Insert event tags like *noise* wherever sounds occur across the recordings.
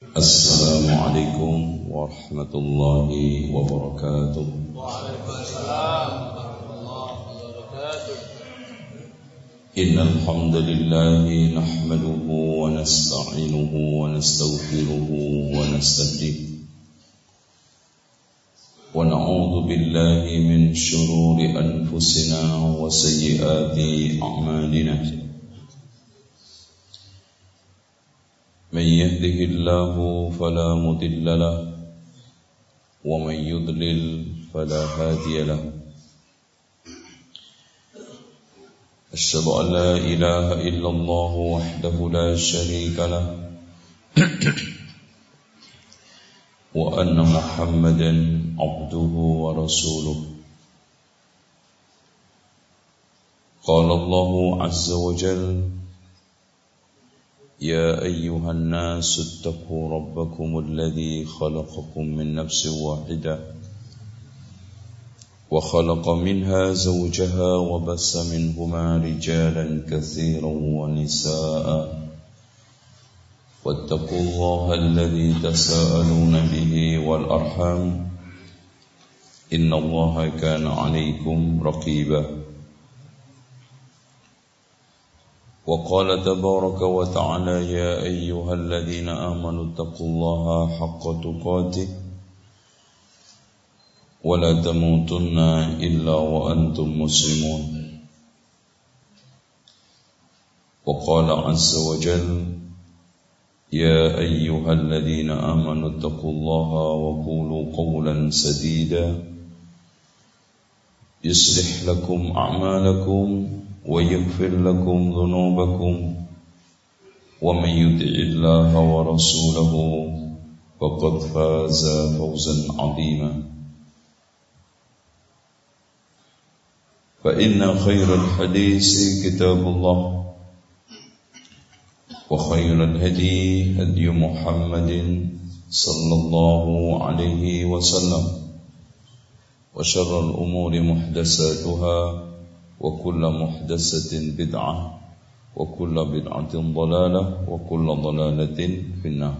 السلام عليكم ورحمة الله وبركاته. وعليكم السلام ورحمة الله وبركاته إن الحمد لله نحمده ونستعينه ونستغفره ونستهديه. ونعوذ بالله من شرور أنفسنا وسيئات أعمالنا. من يهده الله فلا مضل له ومن يضلل فلا هادي له. أشهد أن لا إله إلا الله وحده لا شريك له وأن محمدا عبده ورسوله. قال الله عز وجل يا أيها الناس اتقوا ربكم الذي خلقكم من نفس واحدة وخلق منها زوجها وبس منهما رجالا كثيرا ونساء. واتقوا الله الذي تساءلون به والأرحام. إن الله كان عليكم رقيباً. وقال تبارك وتعالى يا أيها الذين آمنوا اتقوا الله حق تقاته ولا تموتن إلا وأنتم مسلمون. وقال عز وجل يا أيها الذين آمنوا اتقوا الله وقولوا قولا سديدا يصلح لكم أعمالكم ويغفر لكم ذنوبكم ومن يطع الله ورسوله فقد فاز فوزا عظيما. فإن خير الحديث كتاب الله وخير الهدي هدي محمد صلى الله عليه وسلم وشر الأمور محدثاتها وكل محدثة بدعة وكل بدعة ضلالة وكل ضلالة في النار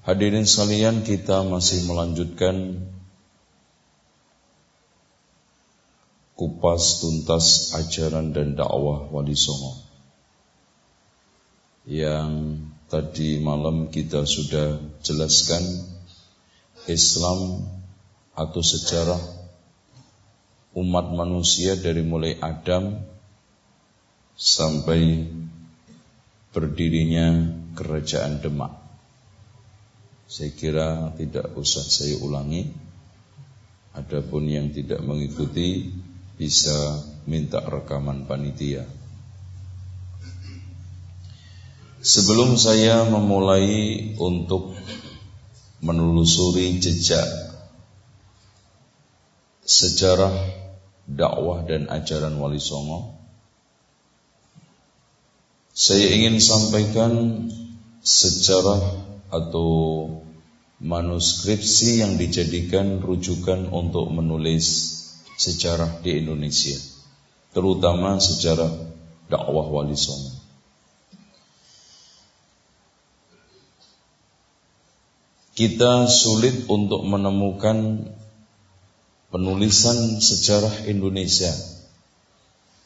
Hadirin sekalian kita masih melanjutkan kupas tuntas ajaran dan dakwah Wali Songo yang tadi malam kita sudah jelaskan Islam atau sejarah umat manusia dari mulai Adam sampai berdirinya kerajaan Demak. Saya kira tidak usah saya ulangi. Adapun yang tidak mengikuti bisa minta rekaman panitia. Sebelum saya memulai untuk menelusuri jejak sejarah dakwah dan ajaran Wali Songo. Saya ingin sampaikan sejarah atau manuskripsi yang dijadikan rujukan untuk menulis sejarah di Indonesia, terutama sejarah dakwah Wali Songo. Kita sulit untuk menemukan penulisan sejarah Indonesia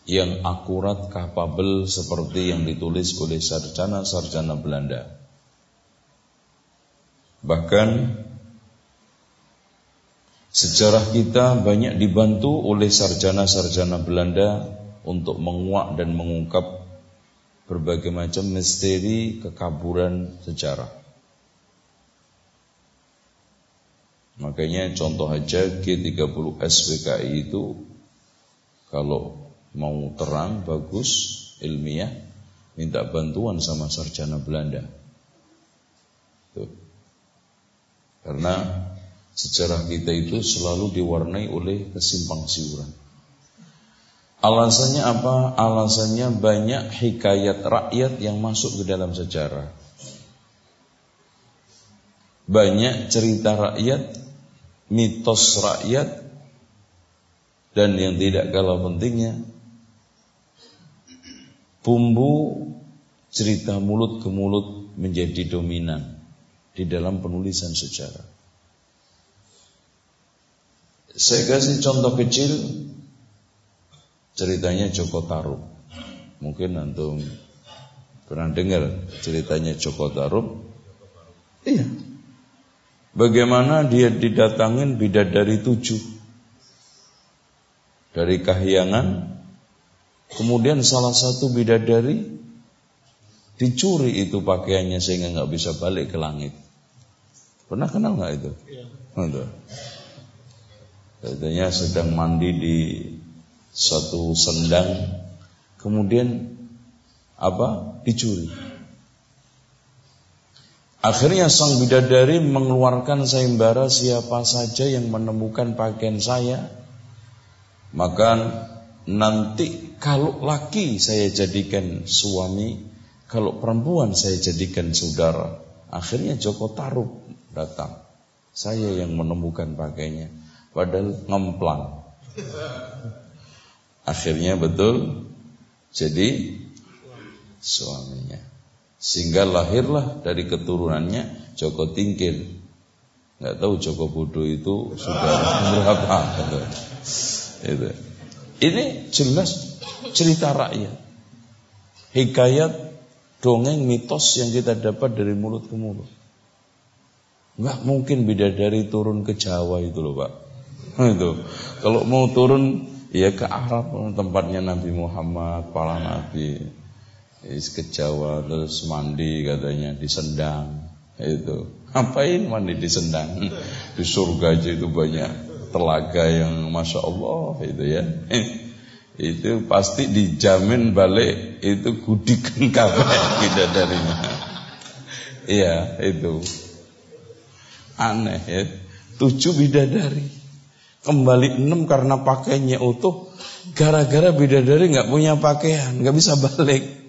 yang akurat, kapabel seperti yang ditulis oleh sarjana-sarjana Belanda. Bahkan sejarah kita banyak dibantu oleh sarjana-sarjana Belanda untuk menguak dan mengungkap berbagai macam misteri kekaburan sejarah. Makanya contoh aja G30 SPKI itu kalau mau terang, bagus, ilmiah, minta bantuan sama sarjana Belanda. Tuh. Karena sejarah kita itu selalu diwarnai oleh kesimpang siuran. Alasannya apa? Alasannya banyak hikayat rakyat yang masuk ke dalam sejarah. Banyak cerita rakyat mitos rakyat dan yang tidak kalah pentingnya bumbu cerita mulut ke mulut menjadi dominan di dalam penulisan sejarah. Saya kasih contoh kecil ceritanya Joko Tarub. Mungkin antum pernah dengar ceritanya Joko Tarub? Iya. Bagaimana dia didatangin bidadari tujuh dari kahyangan Kemudian salah satu bidadari dicuri itu pakaiannya sehingga nggak bisa balik ke langit. Pernah kenal nggak itu? Iya. Katanya sedang mandi di suatu sendang, kemudian apa? Dicuri. Akhirnya sang bidadari mengeluarkan sayembara siapa saja yang menemukan pakaian saya, maka nanti kalau laki saya jadikan suami, kalau perempuan saya jadikan saudara. Akhirnya Joko Tarub datang. Saya yang menemukan pakainya. Padahal ngemplang. Akhirnya betul jadi suaminya. Sehingga lahirlah dari keturunannya Joko Tingkir. Nggak tahu Joko Bodo itu sudah berapa. Itu. Ini jelas cerita rakyat. Hikayat dongeng mitos yang kita dapat dari mulut ke mulut. Nggak mungkin bidadari turun ke Jawa itu loh Pak. itu. Kalau mau turun ya ke Arab tempatnya Nabi Muhammad, para nabi. Is ke Jawa terus mandi katanya di Sendang. Itu. Ngapain mandi di Sendang? *laughs* Di surga aja itu banyak telaga yang masya Allah itu ya. *laughs* Itu pasti dijamin balik itu gudikan *laughs* kabeh darinya. Iya itu. Aneh ya. Tujuh bidadari. Kembali enam karena pakainya utuh. Gara-gara bidadari nggak punya pakaian nggak bisa balik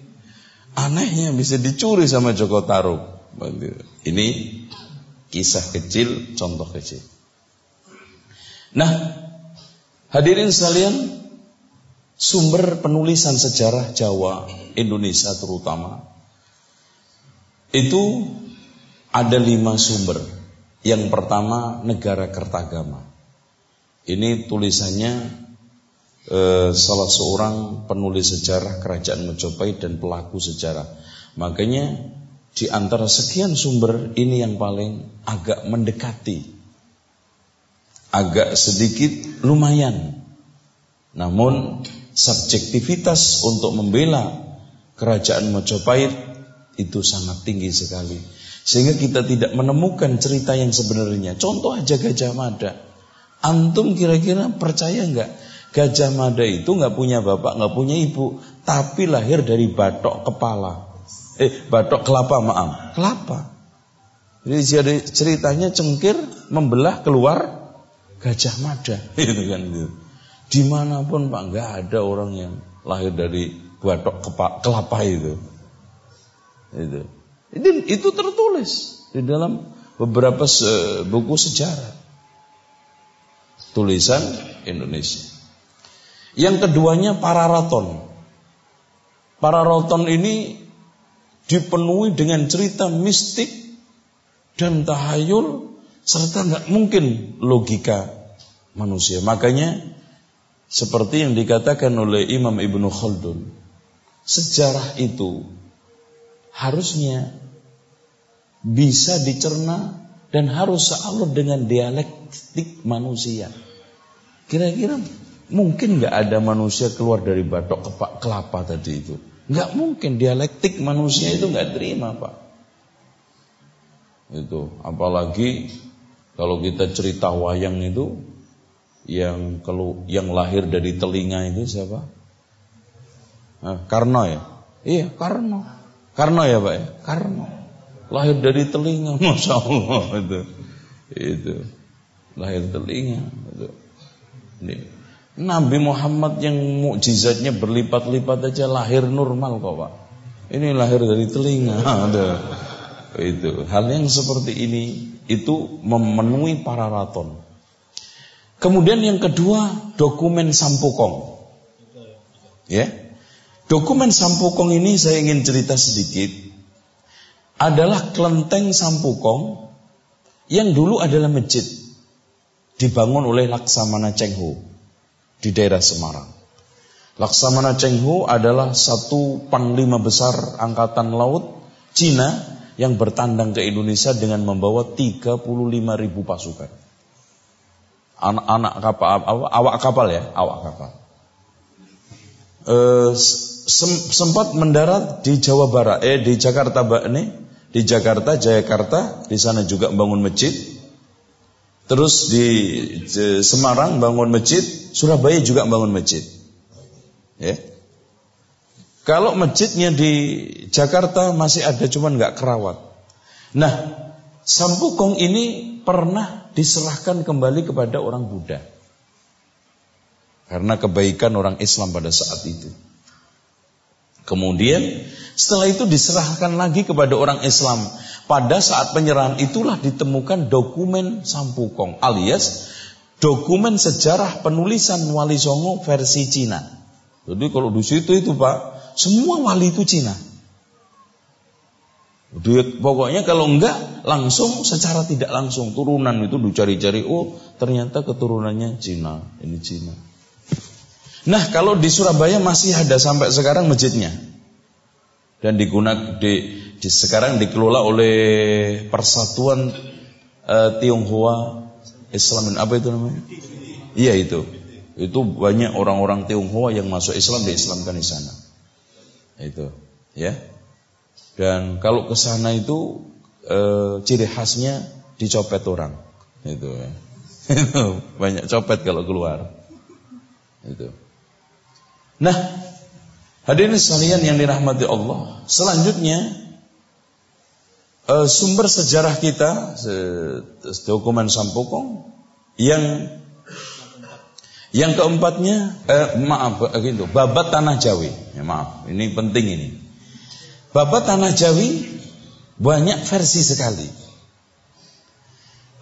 anehnya bisa dicuri sama Joko Tarub ini kisah kecil contoh kecil Nah, hadirin sekalian, sumber penulisan sejarah Jawa, Indonesia terutama, itu ada lima sumber. Yang pertama, negara Kertagama. Ini tulisannya eh, salah seorang penulis sejarah kerajaan Majapahit dan pelaku sejarah. Makanya di antara sekian sumber ini yang paling agak mendekati agak sedikit lumayan. Namun subjektivitas untuk membela kerajaan Majapahit itu sangat tinggi sekali. Sehingga kita tidak menemukan cerita yang sebenarnya. Contoh aja Gajah Mada. Antum kira-kira percaya nggak? Gajah Mada itu nggak punya bapak, nggak punya ibu, tapi lahir dari batok kepala. Eh, batok kelapa maaf, kelapa. Jadi ceritanya cengkir membelah keluar Gajah Mada *laughs* itu kan itu. Di mana pun Pak nggak ada orang yang lahir dari batok kelapa itu. Itu. Itu, itu tertulis di dalam beberapa se buku sejarah. Tulisan Indonesia. Yang keduanya Pararaton. Pararaton ini dipenuhi dengan cerita mistik dan tahayul serta nggak mungkin logika manusia. Makanya seperti yang dikatakan oleh Imam Ibnu Khaldun, sejarah itu harusnya bisa dicerna dan harus sealur dengan dialektik manusia. Kira-kira mungkin nggak ada manusia keluar dari batok kelapa tadi itu? Nggak mungkin dialektik manusia itu nggak terima pak. Itu apalagi kalau kita cerita wayang itu yang kalau yang lahir dari telinga itu siapa? Nah, Karno ya? Iya, Karno. Karno ya, Pak ya? Karno. Lahir dari telinga, *laughs* Masya Allah itu. Itu. Lahir telinga itu. Ini. Nabi Muhammad yang mukjizatnya berlipat-lipat aja lahir normal kok, Pak. Ini lahir dari telinga. *laughs* Itu. Hal yang seperti ini itu memenuhi para raton. Kemudian yang kedua dokumen Sampukong. Ya. Dokumen Sampukong ini saya ingin cerita sedikit. adalah kelenteng Sampukong yang dulu adalah masjid dibangun oleh Laksamana Cheng di daerah Semarang. Laksamana Cheng adalah satu panglima besar angkatan laut Cina yang bertandang ke Indonesia dengan membawa 35 ribu pasukan. Anak-anak kapal, awak kapal ya, awak kapal. E, sempat mendarat di Jawa Barat, eh di Jakarta ini, di Jakarta, Jayakarta, di sana juga bangun masjid. Terus di Semarang bangun masjid, Surabaya juga bangun masjid. Ya. Kalau masjidnya di Jakarta masih ada cuman nggak kerawat. Nah, Sampukong ini pernah diserahkan kembali kepada orang Buddha. Karena kebaikan orang Islam pada saat itu. Kemudian setelah itu diserahkan lagi kepada orang Islam. Pada saat penyerahan itulah ditemukan dokumen Sampukong alias dokumen sejarah penulisan Wali Songo versi Cina. Jadi kalau di situ itu Pak, semua wali itu Cina. Duit pokoknya kalau enggak langsung secara tidak langsung turunan itu dicari-cari oh ternyata keturunannya Cina ini Cina. Nah kalau di Surabaya masih ada sampai sekarang masjidnya dan digunakan di, sekarang dikelola oleh Persatuan uh, Tionghoa Islam. Apa itu namanya? Iya itu. Itu banyak orang-orang Tionghoa yang masuk Islam diislamkan di sana. Itu ya. Dan kalau ke sana itu e, ciri khasnya dicopet orang. Itu ya. *laughs* itu banyak copet kalau keluar. Itu. Nah hadirin sekalian yang dirahmati Allah selanjutnya e, sumber sejarah kita dokumen Sampokong yang yang keempatnya, eh, maaf, gitu, babat tanah Jawi. Ya, maaf, ini penting ini. Babat tanah Jawi banyak versi sekali.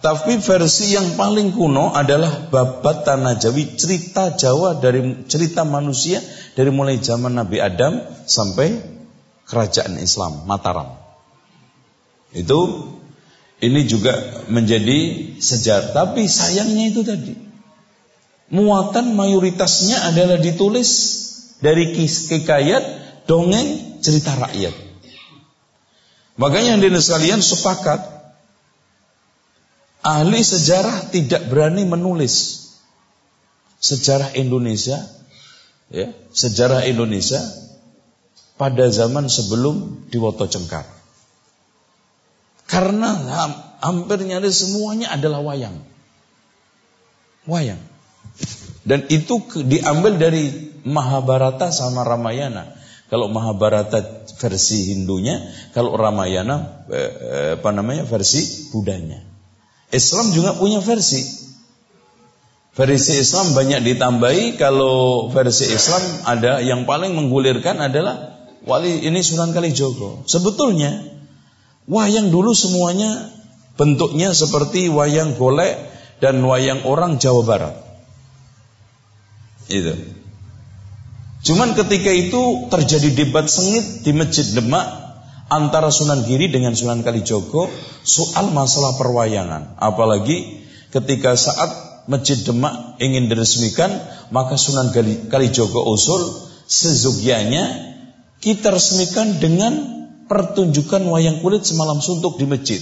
Tapi versi yang paling kuno adalah babat tanah Jawi, cerita Jawa dari cerita manusia dari mulai zaman Nabi Adam sampai kerajaan Islam Mataram. Itu ini juga menjadi sejarah. Tapi sayangnya itu tadi muatan mayoritasnya adalah ditulis dari kikayat, dongeng, cerita rakyat. Makanya yang sekalian sepakat ahli sejarah tidak berani menulis sejarah Indonesia ya, sejarah Indonesia pada zaman sebelum Diwoto Cengkar. Karena hampir nyaris semuanya adalah wayang. Wayang. Dan itu diambil dari Mahabharata sama Ramayana. Kalau Mahabharata versi Hindunya, kalau Ramayana eh, eh, apa namanya versi Budanya. Islam juga punya versi. Versi Islam banyak ditambahi. Kalau versi Islam ada yang paling menggulirkan adalah wali ini Sunan Kalijogo. Sebetulnya wayang dulu semuanya bentuknya seperti wayang golek dan wayang orang Jawa Barat. Itu. Cuman ketika itu terjadi debat sengit di Masjid Demak antara Sunan Giri dengan Sunan Kalijogo soal masalah perwayangan. Apalagi ketika saat Masjid Demak ingin diresmikan, maka Sunan Kalijogo usul sezugianya kita resmikan dengan pertunjukan wayang kulit semalam suntuk di masjid.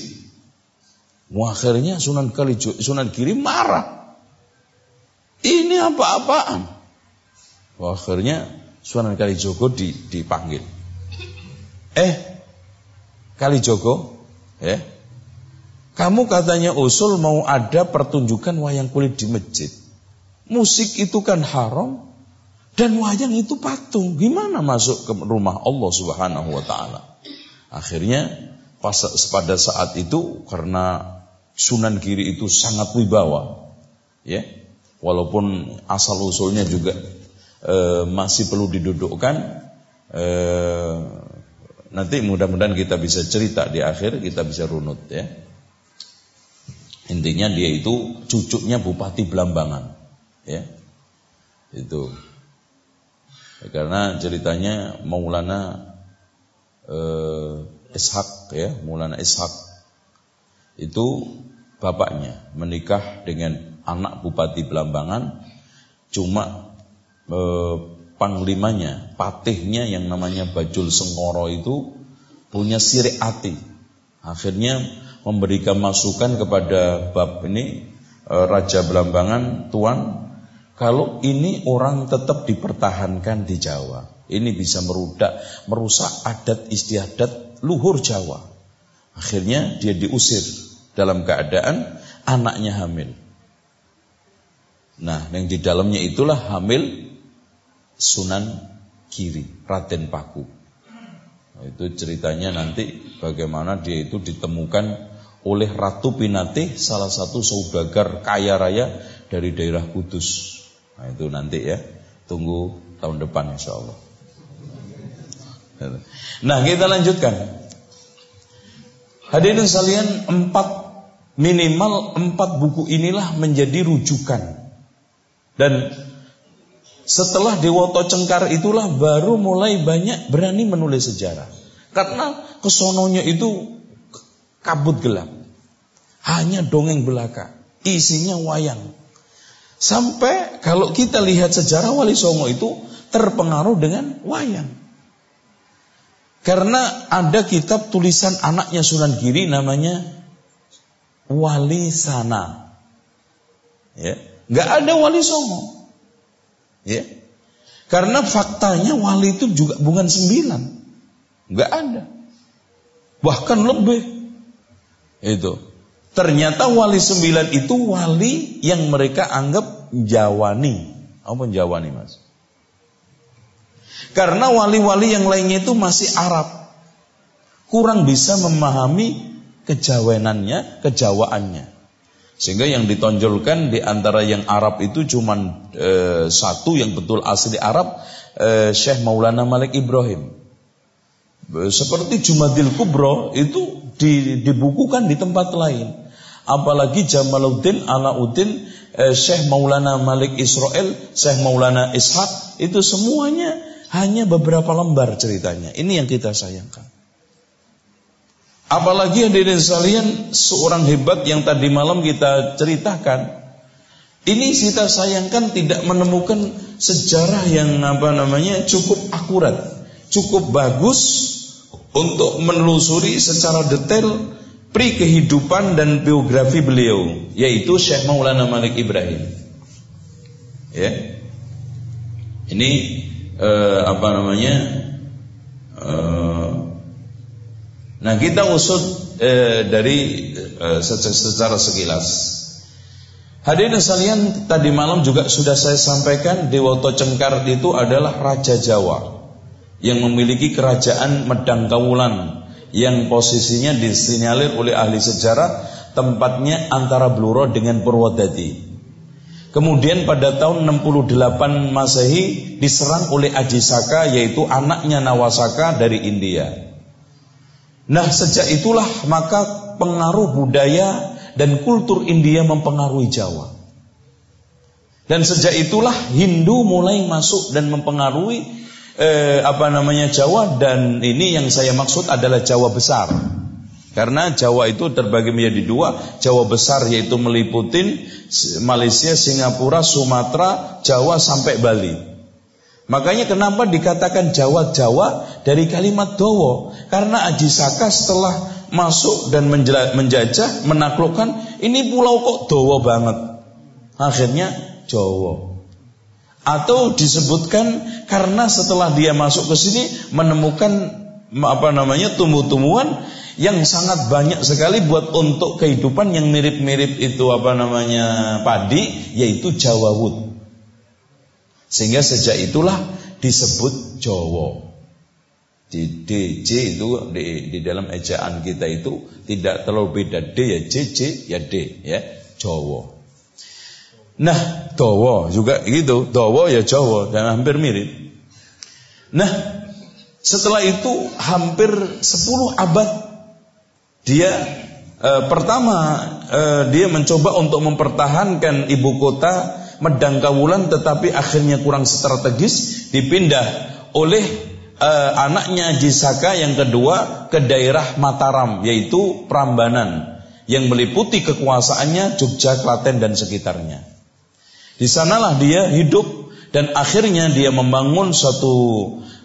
Akhirnya Sunan Kalijogo, Sunan Giri marah. Ini apa-apaan? akhirnya Sunan Kalijogo dipanggil. Eh, Kalijogo, ya, kamu katanya usul mau ada pertunjukan wayang kulit di masjid. Musik itu kan haram dan wayang itu patung. Gimana masuk ke rumah Allah Subhanahu wa taala? Akhirnya pas pada saat itu karena Sunan Giri itu sangat wibawa, ya. Walaupun asal usulnya juga e, masih perlu didudukkan e, nanti mudah-mudahan kita bisa cerita di akhir kita bisa runut ya. Intinya dia itu cucunya Bupati Blambangan ya. Itu. Karena ceritanya Maulana eh, Ishak ya, Maulana Ishak. Itu bapaknya menikah dengan anak Bupati Belambangan cuma eh, panglimanya, patihnya yang namanya Bajul Sengkoro itu punya sirik hati. Akhirnya memberikan masukan kepada bab ini eh, Raja Belambangan, Tuan, kalau ini orang tetap dipertahankan di Jawa, ini bisa merudak, merusak adat istiadat luhur Jawa. Akhirnya dia diusir dalam keadaan anaknya hamil. Nah, yang di dalamnya itulah hamil Sunan Kiri, Raden Paku. Nah, itu ceritanya nanti bagaimana dia itu ditemukan oleh Ratu Pinate, salah satu saudagar kaya raya dari daerah Kudus. Nah itu nanti ya, tunggu tahun depan insya Allah. Nah kita lanjutkan. Hadirin sekalian empat minimal empat buku inilah menjadi rujukan. Dan setelah Dewoto Cengkar itulah baru mulai banyak berani menulis sejarah. Karena kesononya itu kabut gelap. Hanya dongeng belaka. Isinya wayang. Sampai kalau kita lihat sejarah Wali Songo itu terpengaruh dengan wayang. Karena ada kitab tulisan anaknya Sunan Giri namanya Wali Sana. Ya, nggak ada Wali Songo. Ya. Karena faktanya wali itu juga bukan sembilan. Nggak ada. Bahkan lebih. Itu. Ternyata wali sembilan itu wali yang mereka anggap Jawani. Apa Jawani mas? Karena wali-wali yang lainnya itu masih Arab. Kurang bisa memahami kejawenannya, kejawaannya. Sehingga yang ditonjolkan di antara yang Arab itu cuma e, satu yang betul asli Arab, e, Syekh Maulana Malik Ibrahim. E, seperti Jumadil Kubro itu dibukukan di tempat lain apalagi Jamaluddin Alauddin eh, Syekh Maulana Malik Israel Syekh Maulana Ishaq itu semuanya hanya beberapa lembar ceritanya ini yang kita sayangkan apalagi hadirin sekalian seorang hebat yang tadi malam kita ceritakan ini kita sayangkan tidak menemukan sejarah yang apa namanya cukup akurat cukup bagus untuk menelusuri secara detail pri kehidupan dan biografi beliau yaitu Syekh Maulana Malik Ibrahim. Ya. Ini eh, apa namanya? Eh, nah, kita usut eh, dari eh, secara sekilas. Hadirin sekalian, tadi malam juga sudah saya sampaikan Dewoto Cengkar itu adalah raja Jawa yang memiliki kerajaan Medang Kawulan yang posisinya disinyalir oleh ahli sejarah tempatnya antara Bluro dengan Purwodadi. Kemudian pada tahun 68 Masehi diserang oleh Ajisaka yaitu anaknya Nawasaka dari India. Nah sejak itulah maka pengaruh budaya dan kultur India mempengaruhi Jawa. Dan sejak itulah Hindu mulai masuk dan mempengaruhi eh, apa namanya Jawa dan ini yang saya maksud adalah Jawa besar. Karena Jawa itu terbagi menjadi dua, Jawa besar yaitu meliputi Malaysia, Singapura, Sumatera, Jawa sampai Bali. Makanya kenapa dikatakan Jawa-Jawa dari kalimat Dowo? Karena Aji Saka setelah masuk dan menjajah, menaklukkan, ini pulau kok Dowo banget. Akhirnya Jawa atau disebutkan karena setelah dia masuk ke sini menemukan apa namanya tumbuh-tumbuhan yang sangat banyak sekali buat untuk kehidupan yang mirip-mirip itu apa namanya padi yaitu Jawa Wood. Sehingga sejak itulah disebut Jawa. Di DJ itu di, di dalam ejaan kita itu tidak terlalu beda D ya J J ya D ya Jawa. Nah, Dawa juga gitu. Dawa ya Jawa dan hampir mirip. Nah, setelah itu hampir 10 abad dia eh, pertama eh, dia mencoba untuk mempertahankan ibu kota Medang Kawulan tetapi akhirnya kurang strategis dipindah oleh eh, anaknya Jisaka yang kedua ke daerah Mataram yaitu Prambanan yang meliputi kekuasaannya Jogja, Klaten dan sekitarnya. Di sanalah dia hidup dan akhirnya dia membangun satu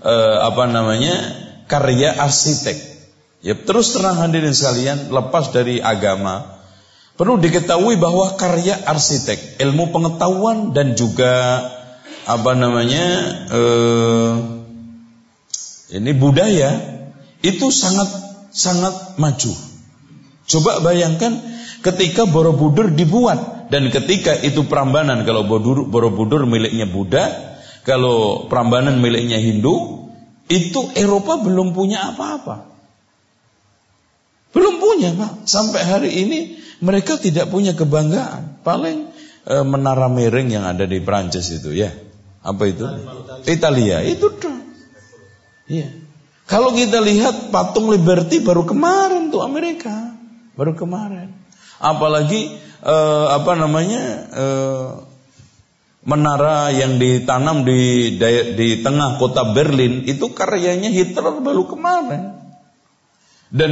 eh, apa namanya karya arsitek. Ya terus terang hadirin sekalian lepas dari agama perlu diketahui bahwa karya arsitek ilmu pengetahuan dan juga apa namanya eh, ini budaya itu sangat sangat maju. Coba bayangkan ketika Borobudur dibuat dan ketika itu Prambanan kalau Borobudur miliknya Buddha, kalau Prambanan miliknya Hindu, itu Eropa belum punya apa-apa. Belum punya, Pak. Sampai hari ini mereka tidak punya kebanggaan. Paling e, menara miring yang ada di Prancis itu ya. Apa itu? Italia. Itu tuh. Iya. Kalau kita lihat patung Liberty baru kemarin tuh Amerika, baru kemarin. Apalagi eh, apa namanya eh, menara yang ditanam di di tengah kota Berlin itu karyanya Hitler baru kemarin. Dan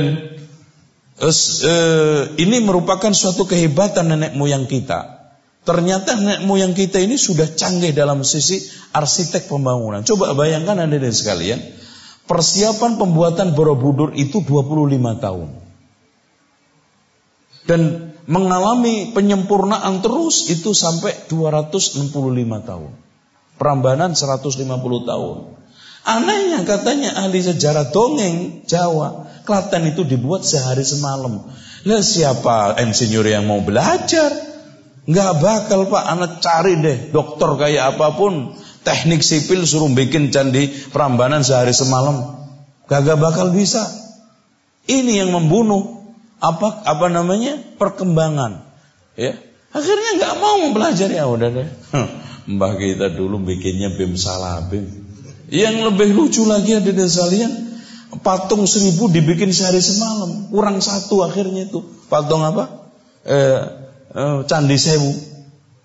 ini merupakan suatu kehebatan nenek moyang kita. Ternyata nenek moyang kita ini sudah canggih dalam sisi arsitek pembangunan. Coba bayangkan Anda dan sekalian, persiapan pembuatan Borobudur itu 25 tahun. Dan mengalami penyempurnaan terus itu sampai 265 tahun. Perambanan 150 tahun. Anehnya katanya ahli sejarah dongeng Jawa, Klaten itu dibuat sehari semalam. Lah siapa insinyur yang mau belajar? Nggak bakal pak, anak cari deh dokter kayak apa pun, teknik sipil suruh bikin candi Prambanan sehari semalam, gak bakal bisa. Ini yang membunuh apa apa namanya perkembangan, ya. Akhirnya nggak mau mempelajari ya udah deh. *laughs* Mbah kita dulu bikinnya bim salabim. Yang lebih lucu lagi ada di salian patung seribu dibikin sehari semalam, kurang satu akhirnya itu patung apa? Eh, Eh, Candi Sewu.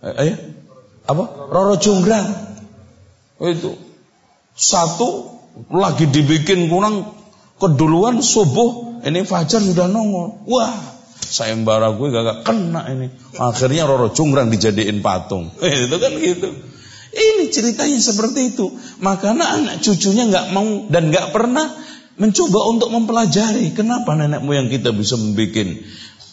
Eh, eh, apa? Roro Jonggrang. Itu satu lagi dibikin kurang keduluan subuh ini fajar sudah nongol. Wah, sayembara gue gak kena ini. Akhirnya Roro Jonggrang dijadiin patung. *laughs* Itu kan gitu. Ini ceritanya seperti itu. Makanya anak cucunya nggak mau dan nggak pernah mencoba untuk mempelajari kenapa nenek moyang kita bisa membuat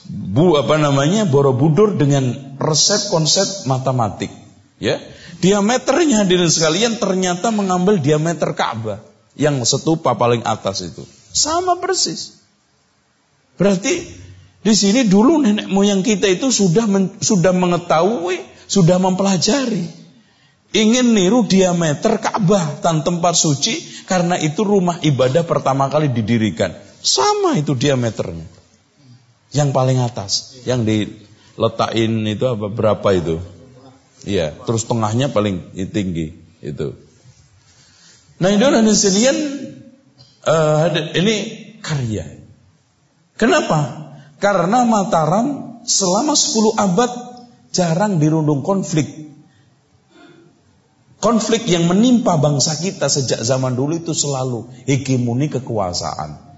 bu apa namanya Borobudur dengan resep konsep matematik ya. Diameternya hadirin sekalian ternyata mengambil diameter Ka'bah yang setupa paling atas itu. Sama persis. Berarti di sini dulu nenek moyang kita itu sudah men, sudah mengetahui sudah mempelajari ingin niru diameter Ka'bah dan tempat suci karena itu rumah ibadah pertama kali didirikan sama itu diameternya yang paling atas, yang diletakin itu apa berapa itu? Iya, terus tengahnya paling tinggi itu. Nah, Indonesia uh, ini karya. Kenapa? Karena Mataram selama 10 abad jarang dirundung konflik. Konflik yang menimpa bangsa kita sejak zaman dulu itu selalu hegemoni kekuasaan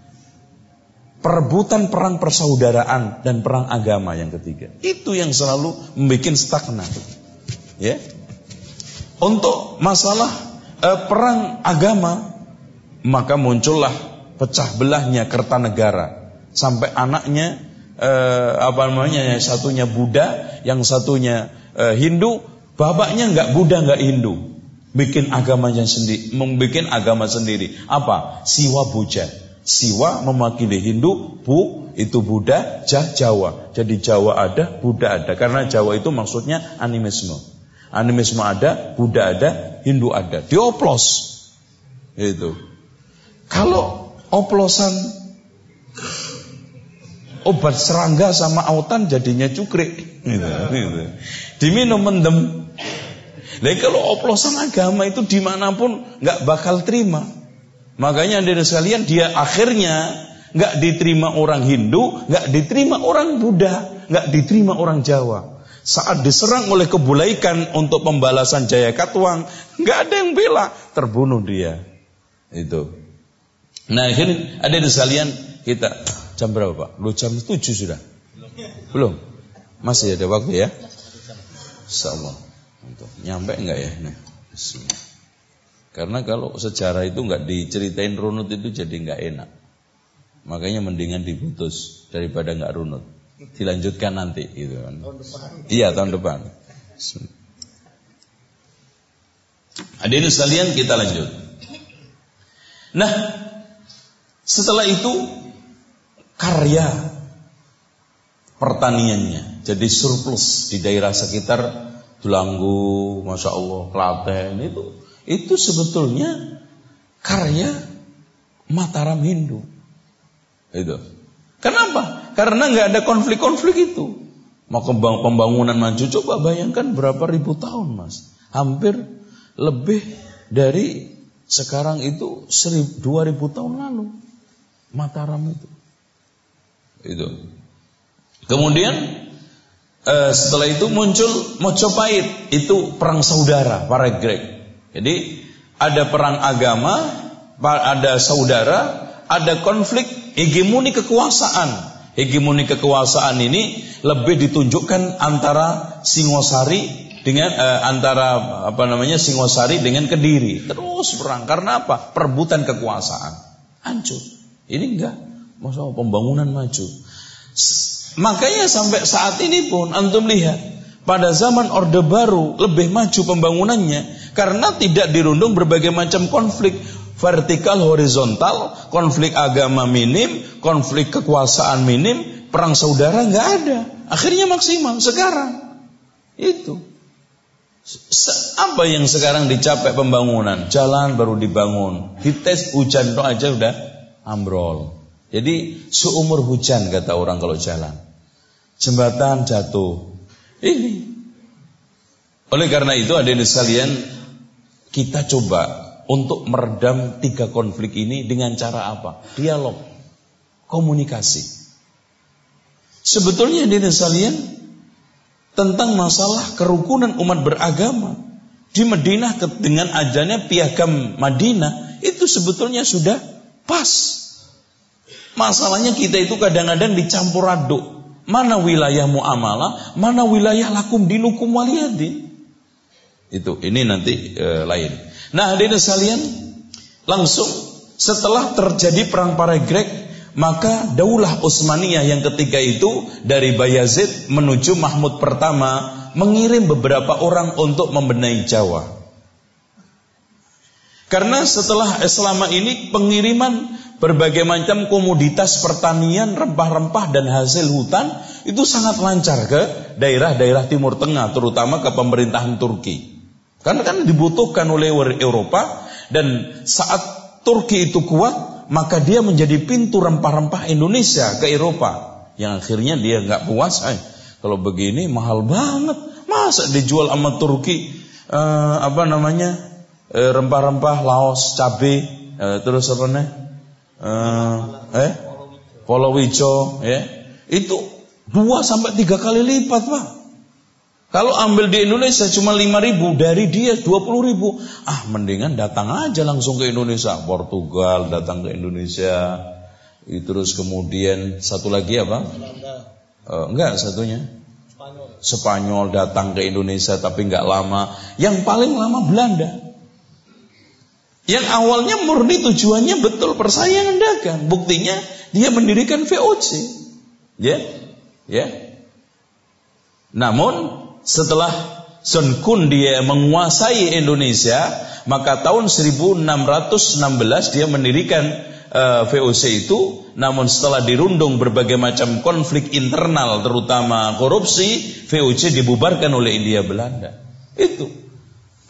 perebutan perang persaudaraan dan perang agama yang ketiga. Itu yang selalu membuat stagnan. Ya. Untuk masalah eh, perang agama maka muncullah pecah belahnya Kertanegara sampai anaknya eh, apa namanya yang satunya Buddha, yang satunya eh, Hindu, bapaknya nggak Buddha nggak Hindu. Bikin agamanya sendiri, membuat agama sendiri. Apa? Siwa Buddha Siwa mewakili Hindu, Bu itu Buddha, Jah Jawa. Jadi Jawa ada, Buddha ada. Karena Jawa itu maksudnya animisme. Animisme ada, Buddha ada, Hindu ada. Dioplos. Itu. Kalau oplosan obat serangga sama autan jadinya cukrik. Gitu, gitu. Diminum mendem. Nah kalau oplosan agama itu di mana pun nggak bakal terima. Makanya dari sekalian dia akhirnya nggak diterima orang Hindu, nggak diterima orang Buddha, nggak diterima orang Jawa. Saat diserang oleh kebulaikan untuk pembalasan Jaya Katwang, nggak ada yang bela, terbunuh dia. Itu. Nah, ini ada di sekalian kita jam berapa Pak? Lu jam 7 sudah? Belum. Masih ada waktu ya? Insyaallah. Untuk nyampe enggak ya? Nah, bismillah. Karena kalau sejarah itu enggak diceritain runut itu jadi enggak enak. Makanya mendingan diputus daripada enggak runut. Dilanjutkan nanti gitu kan. Tahun depan. Iya, tahun depan. Hadirin sekalian kita lanjut. Nah, setelah itu karya pertaniannya jadi surplus di daerah sekitar Tulanggu, masya Allah, Klaten itu itu sebetulnya karya Mataram Hindu. Itu. Kenapa? Karena nggak ada konflik-konflik itu. Mau pembangunan maju coba bayangkan berapa ribu tahun mas. Hampir lebih dari sekarang itu seribu, dua ribu tahun lalu. Mataram itu. Itu. Kemudian eh, setelah itu muncul Mojopahit, itu perang saudara para Grek. Jadi ada perang agama, ada saudara, ada konflik hegemoni kekuasaan. Hegemoni kekuasaan ini lebih ditunjukkan antara Singosari dengan eh, antara apa namanya Singosari dengan Kediri. Terus perang karena apa? Perebutan kekuasaan. Hancur. Ini enggak. Masa pembangunan maju. Makanya sampai saat ini pun antum lihat pada zaman Orde Baru lebih maju pembangunannya karena tidak dirundung berbagai macam konflik vertikal horizontal, konflik agama minim, konflik kekuasaan minim, perang saudara nggak ada. Akhirnya maksimal sekarang. Itu. Apa yang sekarang dicapai pembangunan? Jalan baru dibangun. Dites hujan itu aja udah ambrol. Jadi seumur hujan kata orang kalau jalan. Jembatan jatuh. Ini. Oleh karena itu ada sekalian kita coba untuk meredam tiga konflik ini dengan cara apa? Dialog, komunikasi. Sebetulnya di sekalian tentang masalah kerukunan umat beragama di Madinah dengan adanya piagam Madinah itu sebetulnya sudah pas. Masalahnya kita itu kadang-kadang dicampur aduk. Mana wilayah muamalah, mana wilayah lakum dinukum waliyadin. Itu, ini nanti e, lain. Nah, hadirin sekalian, langsung setelah terjadi perang para Grek, maka Daulah Utsmaniyah yang ketiga itu dari Bayazid menuju Mahmud pertama mengirim beberapa orang untuk membenahi Jawa. Karena setelah selama ini pengiriman berbagai macam komoditas pertanian, rempah-rempah dan hasil hutan itu sangat lancar ke daerah-daerah Timur Tengah, terutama ke pemerintahan Turki. Karena kan dibutuhkan oleh Eropa dan saat Turki itu kuat, maka dia menjadi pintu rempah-rempah Indonesia ke Eropa. Yang akhirnya dia nggak puas, eh, kalau begini mahal banget, masa dijual sama Turki eh, apa namanya eh, rempah-rempah Laos, cabai, eh, terus apa nih? Uh, eh? Polowijo ya. Itu dua sampai tiga kali lipat pak. Kalau ambil di Indonesia cuma lima ribu dari dia dua puluh ribu. Ah mendingan datang aja langsung ke Indonesia. Portugal datang ke Indonesia. Terus kemudian satu lagi apa? Uh, enggak satunya. Spanyol. Spanyol datang ke Indonesia tapi enggak lama. Yang paling lama Belanda yang awalnya murni tujuannya betul persaingan dagang. Buktinya dia mendirikan VOC. Ya. Ya. Namun setelah Sun Kun dia menguasai Indonesia, maka tahun 1616 dia mendirikan uh, eh, VOC itu, namun setelah dirundung berbagai macam konflik internal terutama korupsi, VOC dibubarkan oleh India Belanda. Itu.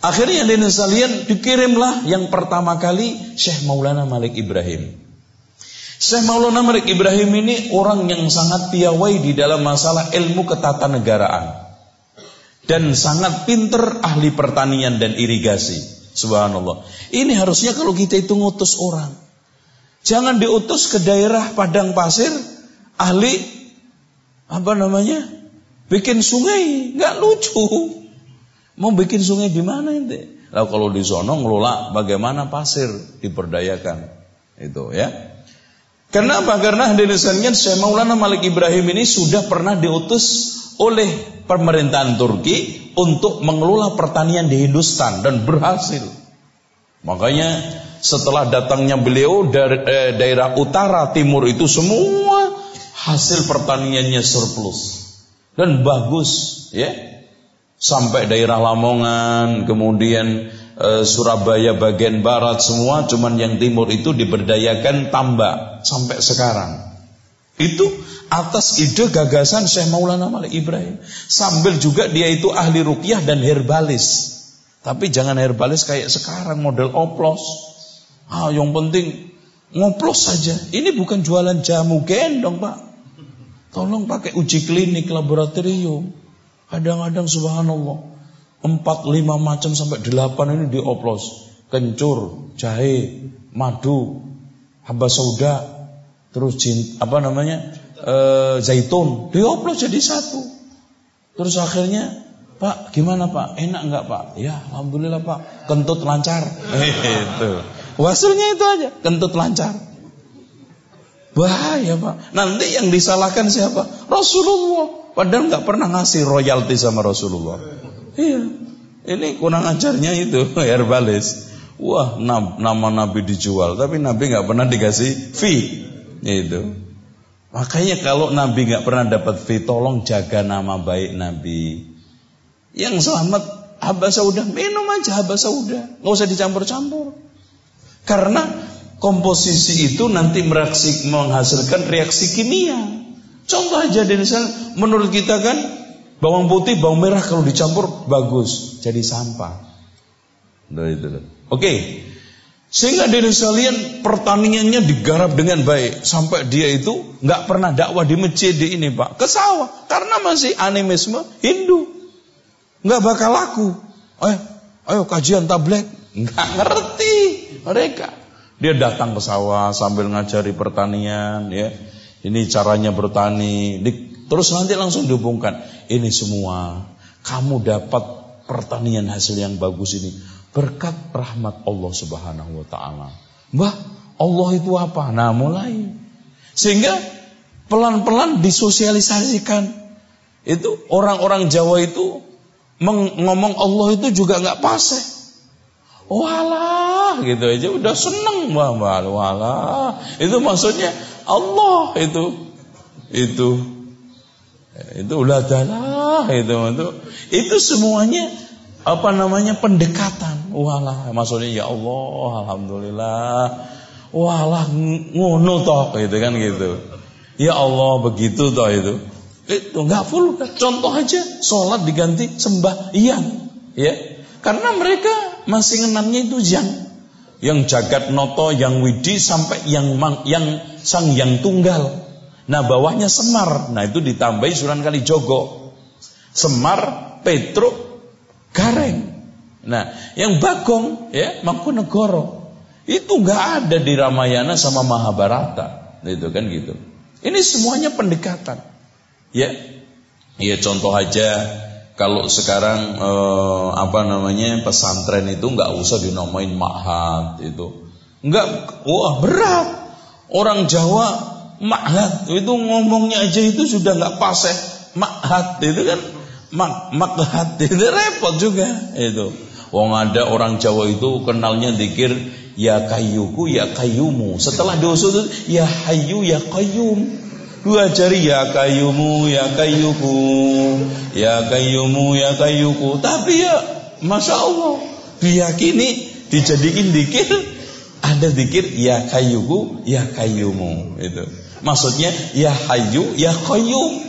Akhirnya di sekalian dikirimlah yang pertama kali Syekh Maulana Malik Ibrahim. Syekh Maulana Malik Ibrahim ini orang yang sangat piawai di dalam masalah ilmu ketatanegaraan dan sangat pinter ahli pertanian dan irigasi. Subhanallah. Ini harusnya kalau kita itu ngutus orang. Jangan diutus ke daerah padang pasir ahli apa namanya? Bikin sungai, nggak lucu. Mau bikin sungai di mana ente? Lalu kalau di sono ngelola bagaimana pasir diperdayakan. Itu ya. Kenapa? Karena hadirin sekalian Syekh Maulana Malik Ibrahim ini sudah pernah diutus oleh pemerintahan Turki untuk mengelola pertanian di Hindustan dan berhasil. Makanya setelah datangnya beliau dari eh, daerah utara timur itu semua hasil pertaniannya surplus dan bagus ya sampai daerah Lamongan, kemudian e, Surabaya bagian barat semua, cuman yang timur itu diberdayakan tambak sampai sekarang. Itu atas ide gagasan Syekh Maulana Malik Ibrahim. Sambil juga dia itu ahli rukyah dan herbalis. Tapi jangan herbalis kayak sekarang model oplos. Ah, yang penting ngoplos saja. Ini bukan jualan jamu gendong, Pak. Tolong pakai uji klinik laboratorium. Kadang-kadang subhanallah empat lima macam sampai delapan ini dioplos. Kencur, jahe, madu, haba sauda, terus jin, apa namanya e, zaitun, dioplos jadi satu. Terus akhirnya Pak, gimana Pak? Enak nggak Pak? Ya, alhamdulillah Pak. Kentut lancar. *laughs* itu. Hasilnya itu aja, kentut lancar. Bahaya Pak. Nanti yang disalahkan siapa? Rasulullah. Padahal nggak pernah ngasih royalti sama Rasulullah. Iya. Ini kurang ajarnya itu *laughs* herbalis. Wah, nama Nabi dijual, tapi Nabi nggak pernah dikasih fee. Itu. Makanya kalau Nabi nggak pernah dapat fee, tolong jaga nama baik Nabi. Yang selamat haba sauda, minum aja haba sauda, nggak usah dicampur-campur. Karena komposisi itu nanti mereaksi, menghasilkan reaksi kimia. Contoh aja di sana, menurut kita kan bawang putih, bawang merah kalau dicampur bagus, jadi sampah. Nah, itu. Oke. Okay. Sehingga dari sekalian pertaniannya digarap dengan baik sampai dia itu nggak pernah dakwah di masjid di ini pak ke sawah karena masih animisme Hindu nggak bakal laku. Ayo, ayo kajian tablet nggak ngerti mereka. Dia datang ke sawah sambil ngajari pertanian ya ini caranya bertani. Terus nanti langsung dihubungkan. Ini semua kamu dapat pertanian hasil yang bagus ini berkat rahmat Allah Subhanahu wa taala. Mbah, Allah itu apa? Nah, mulai. Sehingga pelan-pelan disosialisasikan. Itu orang-orang Jawa itu ngomong Allah itu juga nggak paseh. Walah gitu aja udah seneng mbah walah. Itu maksudnya Allah itu. Itu. Itu uladalah itu itu itu semuanya apa namanya pendekatan. Walah maksudnya ya Allah alhamdulillah. Walah ngono toh gitu kan gitu. Ya Allah begitu toh itu. Itu nggak full. Contoh aja sholat diganti sembah iya. Ya. Karena mereka masih ngenamnya itu yang yang jagat noto yang widi sampai yang yang sang yang tunggal. Nah bawahnya Semar. Nah itu ditambahi Sunan Kalijogo. Semar, Petruk, Gareng. Nah yang Bagong ya Mangkunegoro. Itu nggak ada di Ramayana sama Mahabharata. Itu kan gitu. Ini semuanya pendekatan. Ya. Ya contoh aja kalau sekarang eh, apa namanya pesantren itu nggak usah dinomain mahat itu. Nggak, wah berat. Orang Jawa makhat itu ngomongnya aja itu sudah nggak paseh makhat itu kan mak makhat itu repot juga itu. Wong ada orang Jawa itu kenalnya dikir ya kayuku ya kayumu. Setelah diusut ya hayu ya kayum. Dua jari ya kayumu ya kayuku ya kayumu ya kayuku. Tapi ya masya Allah diyakini dijadiin dikir ada zikir ya kayuku, ya kayumu itu. Maksudnya ya hayu, ya qayyum.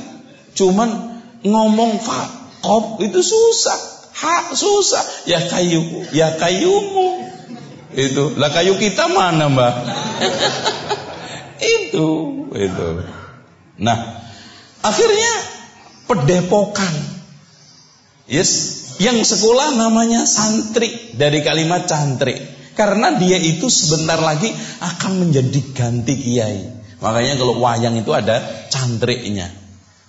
Cuman ngomong fakop itu susah. Hak susah. Ya kayuku, ya kayumu. Itu. Lah kayu kita mana, Mbak? *laughs* itu, itu. Nah, akhirnya pedepokan. Yes, yang sekolah namanya santri dari kalimat cantri. Karena dia itu sebentar lagi akan menjadi ganti kiai. Makanya kalau wayang itu ada cantriknya.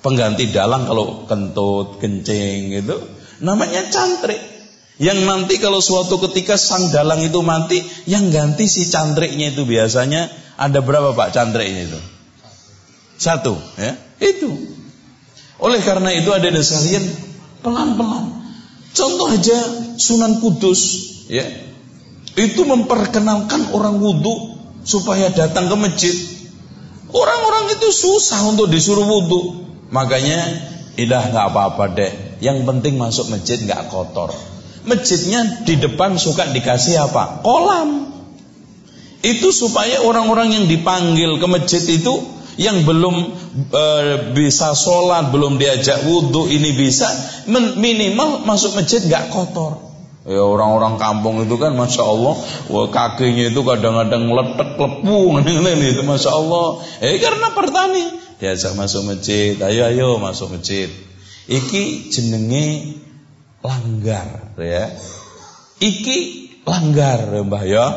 Pengganti dalang kalau kentut, kencing gitu. Namanya cantrik. Yang nanti kalau suatu ketika sang dalang itu mati, yang ganti si cantriknya itu biasanya ada berapa Pak cantriknya itu? Satu, ya. Itu. Oleh karena itu ada sekalian pelan-pelan. Contoh aja Sunan Kudus, ya. Itu memperkenalkan orang wudhu supaya datang ke masjid. Orang-orang itu susah untuk disuruh wudhu. Makanya, idah nggak apa-apa deh. Yang penting masuk masjid nggak kotor. Masjidnya di depan suka dikasih apa? Kolam. Itu supaya orang-orang yang dipanggil ke masjid itu yang belum e, bisa sholat, belum diajak wudhu, ini bisa minimal masuk masjid nggak kotor. Ya orang-orang kampung itu kan masya Allah, wah kakinya itu kadang-kadang letek lepung, *laughs* itu masya Allah. Eh karena pertani diajak masuk masjid, ayo ayo masuk masjid. Iki jenenge langgar ya. Iki langgar ya Mbah ya.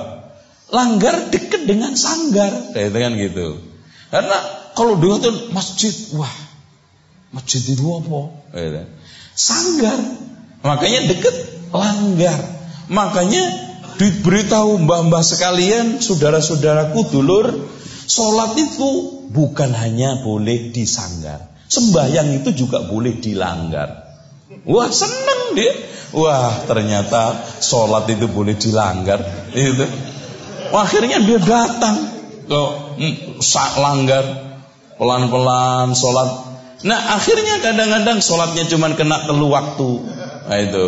Langgar dekat dengan sanggar, ya kan gitu. Karena kalau tuh masjid, wah masjid itu apa? Ya, sanggar. Makanya deket langgar. Makanya diberitahu mbah-mbah sekalian, saudara-saudaraku, dulur, sholat itu bukan hanya boleh disanggar. Sembahyang itu juga boleh dilanggar. Wah seneng dia. Wah ternyata sholat itu boleh dilanggar. Itu. Akhirnya dia datang ke hmm, langgar pelan-pelan sholat. Nah akhirnya kadang-kadang sholatnya cuma kena telu waktu. Nah itu.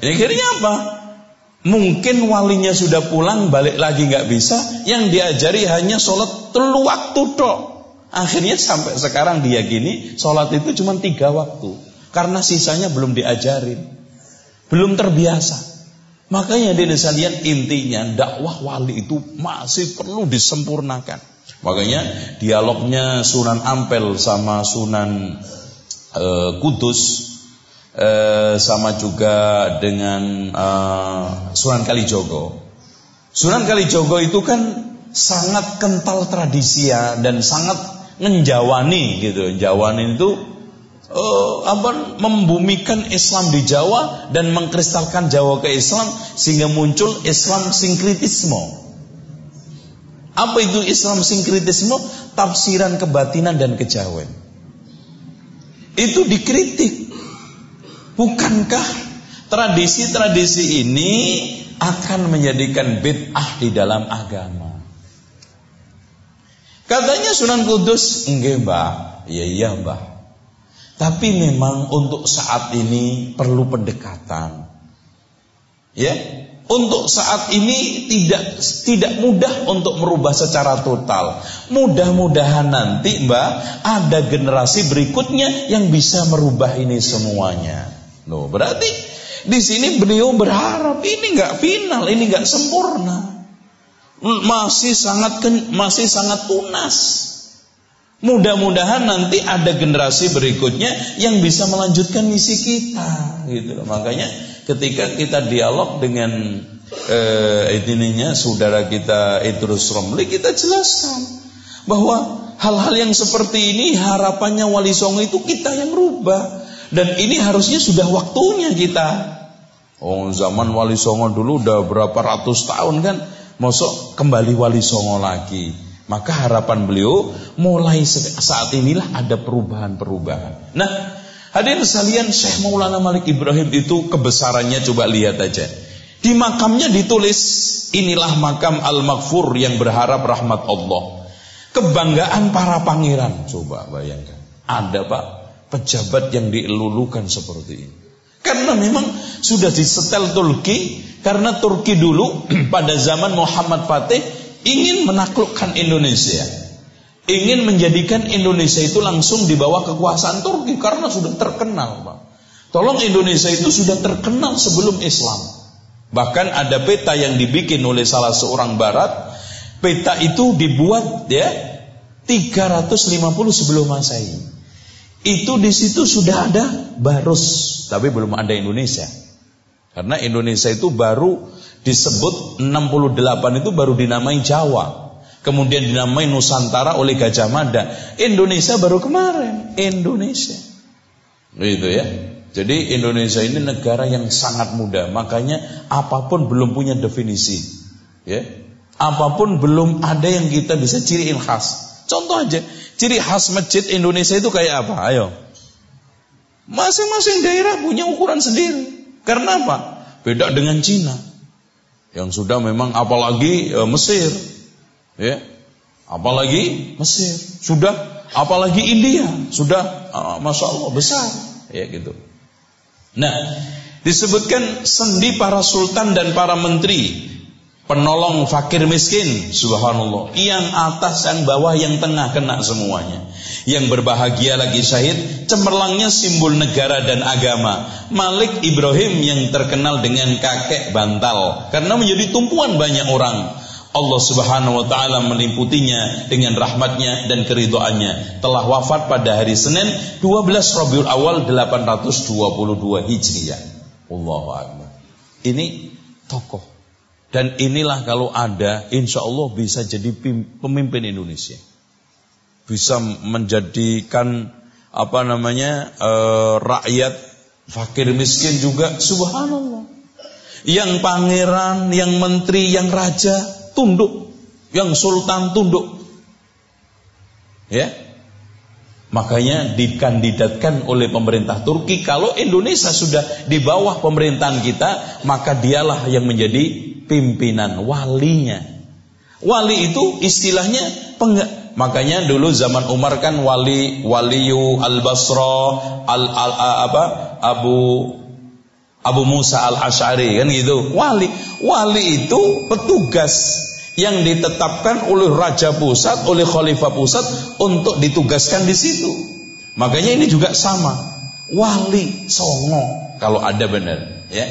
Akhirnya apa? Mungkin walinya sudah pulang balik lagi nggak bisa. Yang diajari hanya sholat telu waktu dok. Akhirnya sampai sekarang dia gini sholat itu cuma tiga waktu. Karena sisanya belum diajarin. Belum terbiasa. Makanya di desa lihat intinya dakwah wali itu masih perlu disempurnakan. Makanya dialognya Sunan Ampel sama Sunan e, Kudus e, sama juga dengan e, Sunan Kalijogo. Sunan Kalijogo itu kan sangat kental tradisi ya dan sangat menjawani gitu. Jawani itu uh, apa membumikan Islam di Jawa dan mengkristalkan Jawa ke Islam sehingga muncul Islam sinkritisme. Apa itu Islam sinkritisme? Tafsiran kebatinan dan kejawen. Itu dikritik. Bukankah tradisi-tradisi ini akan menjadikan bid'ah di dalam agama? Katanya Sunan Kudus, enggak mbak, iya iya mbak. Tapi memang untuk saat ini perlu pendekatan. Ya, untuk saat ini tidak tidak mudah untuk merubah secara total. Mudah-mudahan nanti Mbak ada generasi berikutnya yang bisa merubah ini semuanya. Loh, berarti di sini beliau berharap ini nggak final, ini nggak sempurna. Masih sangat masih sangat tunas. Mudah-mudahan nanti ada generasi berikutnya yang bisa melanjutkan misi kita, gitu. Makanya ketika kita dialog dengan eh, ininya saudara kita Idrus Romli, kita jelaskan bahwa hal-hal yang seperti ini harapannya Wali Songo itu kita yang rubah dan ini harusnya sudah waktunya kita. Oh zaman Wali Songo dulu udah berapa ratus tahun kan, masuk kembali Wali Songo lagi. Maka harapan beliau mulai saat inilah ada perubahan-perubahan. Nah, hadirin sekalian Syekh Maulana Malik Ibrahim itu kebesarannya coba lihat aja. Di makamnya ditulis inilah makam Al-Maghfur yang berharap rahmat Allah. Kebanggaan para pangeran. Coba bayangkan. Ada Pak pejabat yang dielulukan seperti ini. Karena memang sudah disetel Turki karena Turki dulu *clears throat* pada zaman Muhammad Fatih ingin menaklukkan Indonesia. Ingin menjadikan Indonesia itu langsung di bawah kekuasaan Turki karena sudah terkenal, Pak. Tolong Indonesia itu sudah terkenal sebelum Islam. Bahkan ada peta yang dibikin oleh salah seorang barat. Peta itu dibuat ya 350 sebelum Masehi. Itu di situ sudah ada Barus, tapi belum ada Indonesia. Karena Indonesia itu baru disebut 68 itu baru dinamai Jawa. Kemudian dinamai Nusantara oleh Gajah Mada. Indonesia baru kemarin. Indonesia. Gitu ya. Jadi Indonesia ini negara yang sangat muda, makanya apa pun belum punya definisi. Ya. Apa pun belum ada yang kita bisa ciriin khas. Contoh aja, ciri khas masjid Indonesia itu kayak apa? Ayo. Masing-masing daerah punya ukuran sendiri. Karena apa? Beda dengan Cina. Yang sudah memang apalagi e, Mesir. Ya. Apalagi Mesir. Sudah apalagi India. Sudah uh, Masya Allah besar. Ya gitu. Nah, disebutkan sendi para sultan dan para menteri penolong fakir miskin subhanallah yang atas yang bawah yang tengah kena semuanya yang berbahagia lagi syahid cemerlangnya simbol negara dan agama Malik Ibrahim yang terkenal dengan kakek bantal karena menjadi tumpuan banyak orang Allah subhanahu wa ta'ala melimputinya dengan rahmatnya dan keridoannya. Telah wafat pada hari Senin 12 Rabiul Awal 822 Hijriah. Allahu Akbar. Ini tokoh. Dan inilah kalau ada, insya Allah bisa jadi pemimpin Indonesia. Bisa menjadikan apa namanya e, rakyat fakir miskin juga. Subhanallah. Yang pangeran, yang menteri, yang raja tunduk, yang sultan tunduk. Ya. Makanya dikandidatkan oleh pemerintah Turki kalau Indonesia sudah di bawah pemerintahan kita, maka dialah yang menjadi pimpinan walinya. Wali itu istilahnya peng makanya dulu zaman Umar kan wali waliyu al Basra al, al, al apa Abu Abu Musa al Ashari kan gitu. Wali wali itu petugas yang ditetapkan oleh raja pusat, oleh khalifah pusat untuk ditugaskan di situ. Makanya ini juga sama. Wali songo kalau ada benar, ya.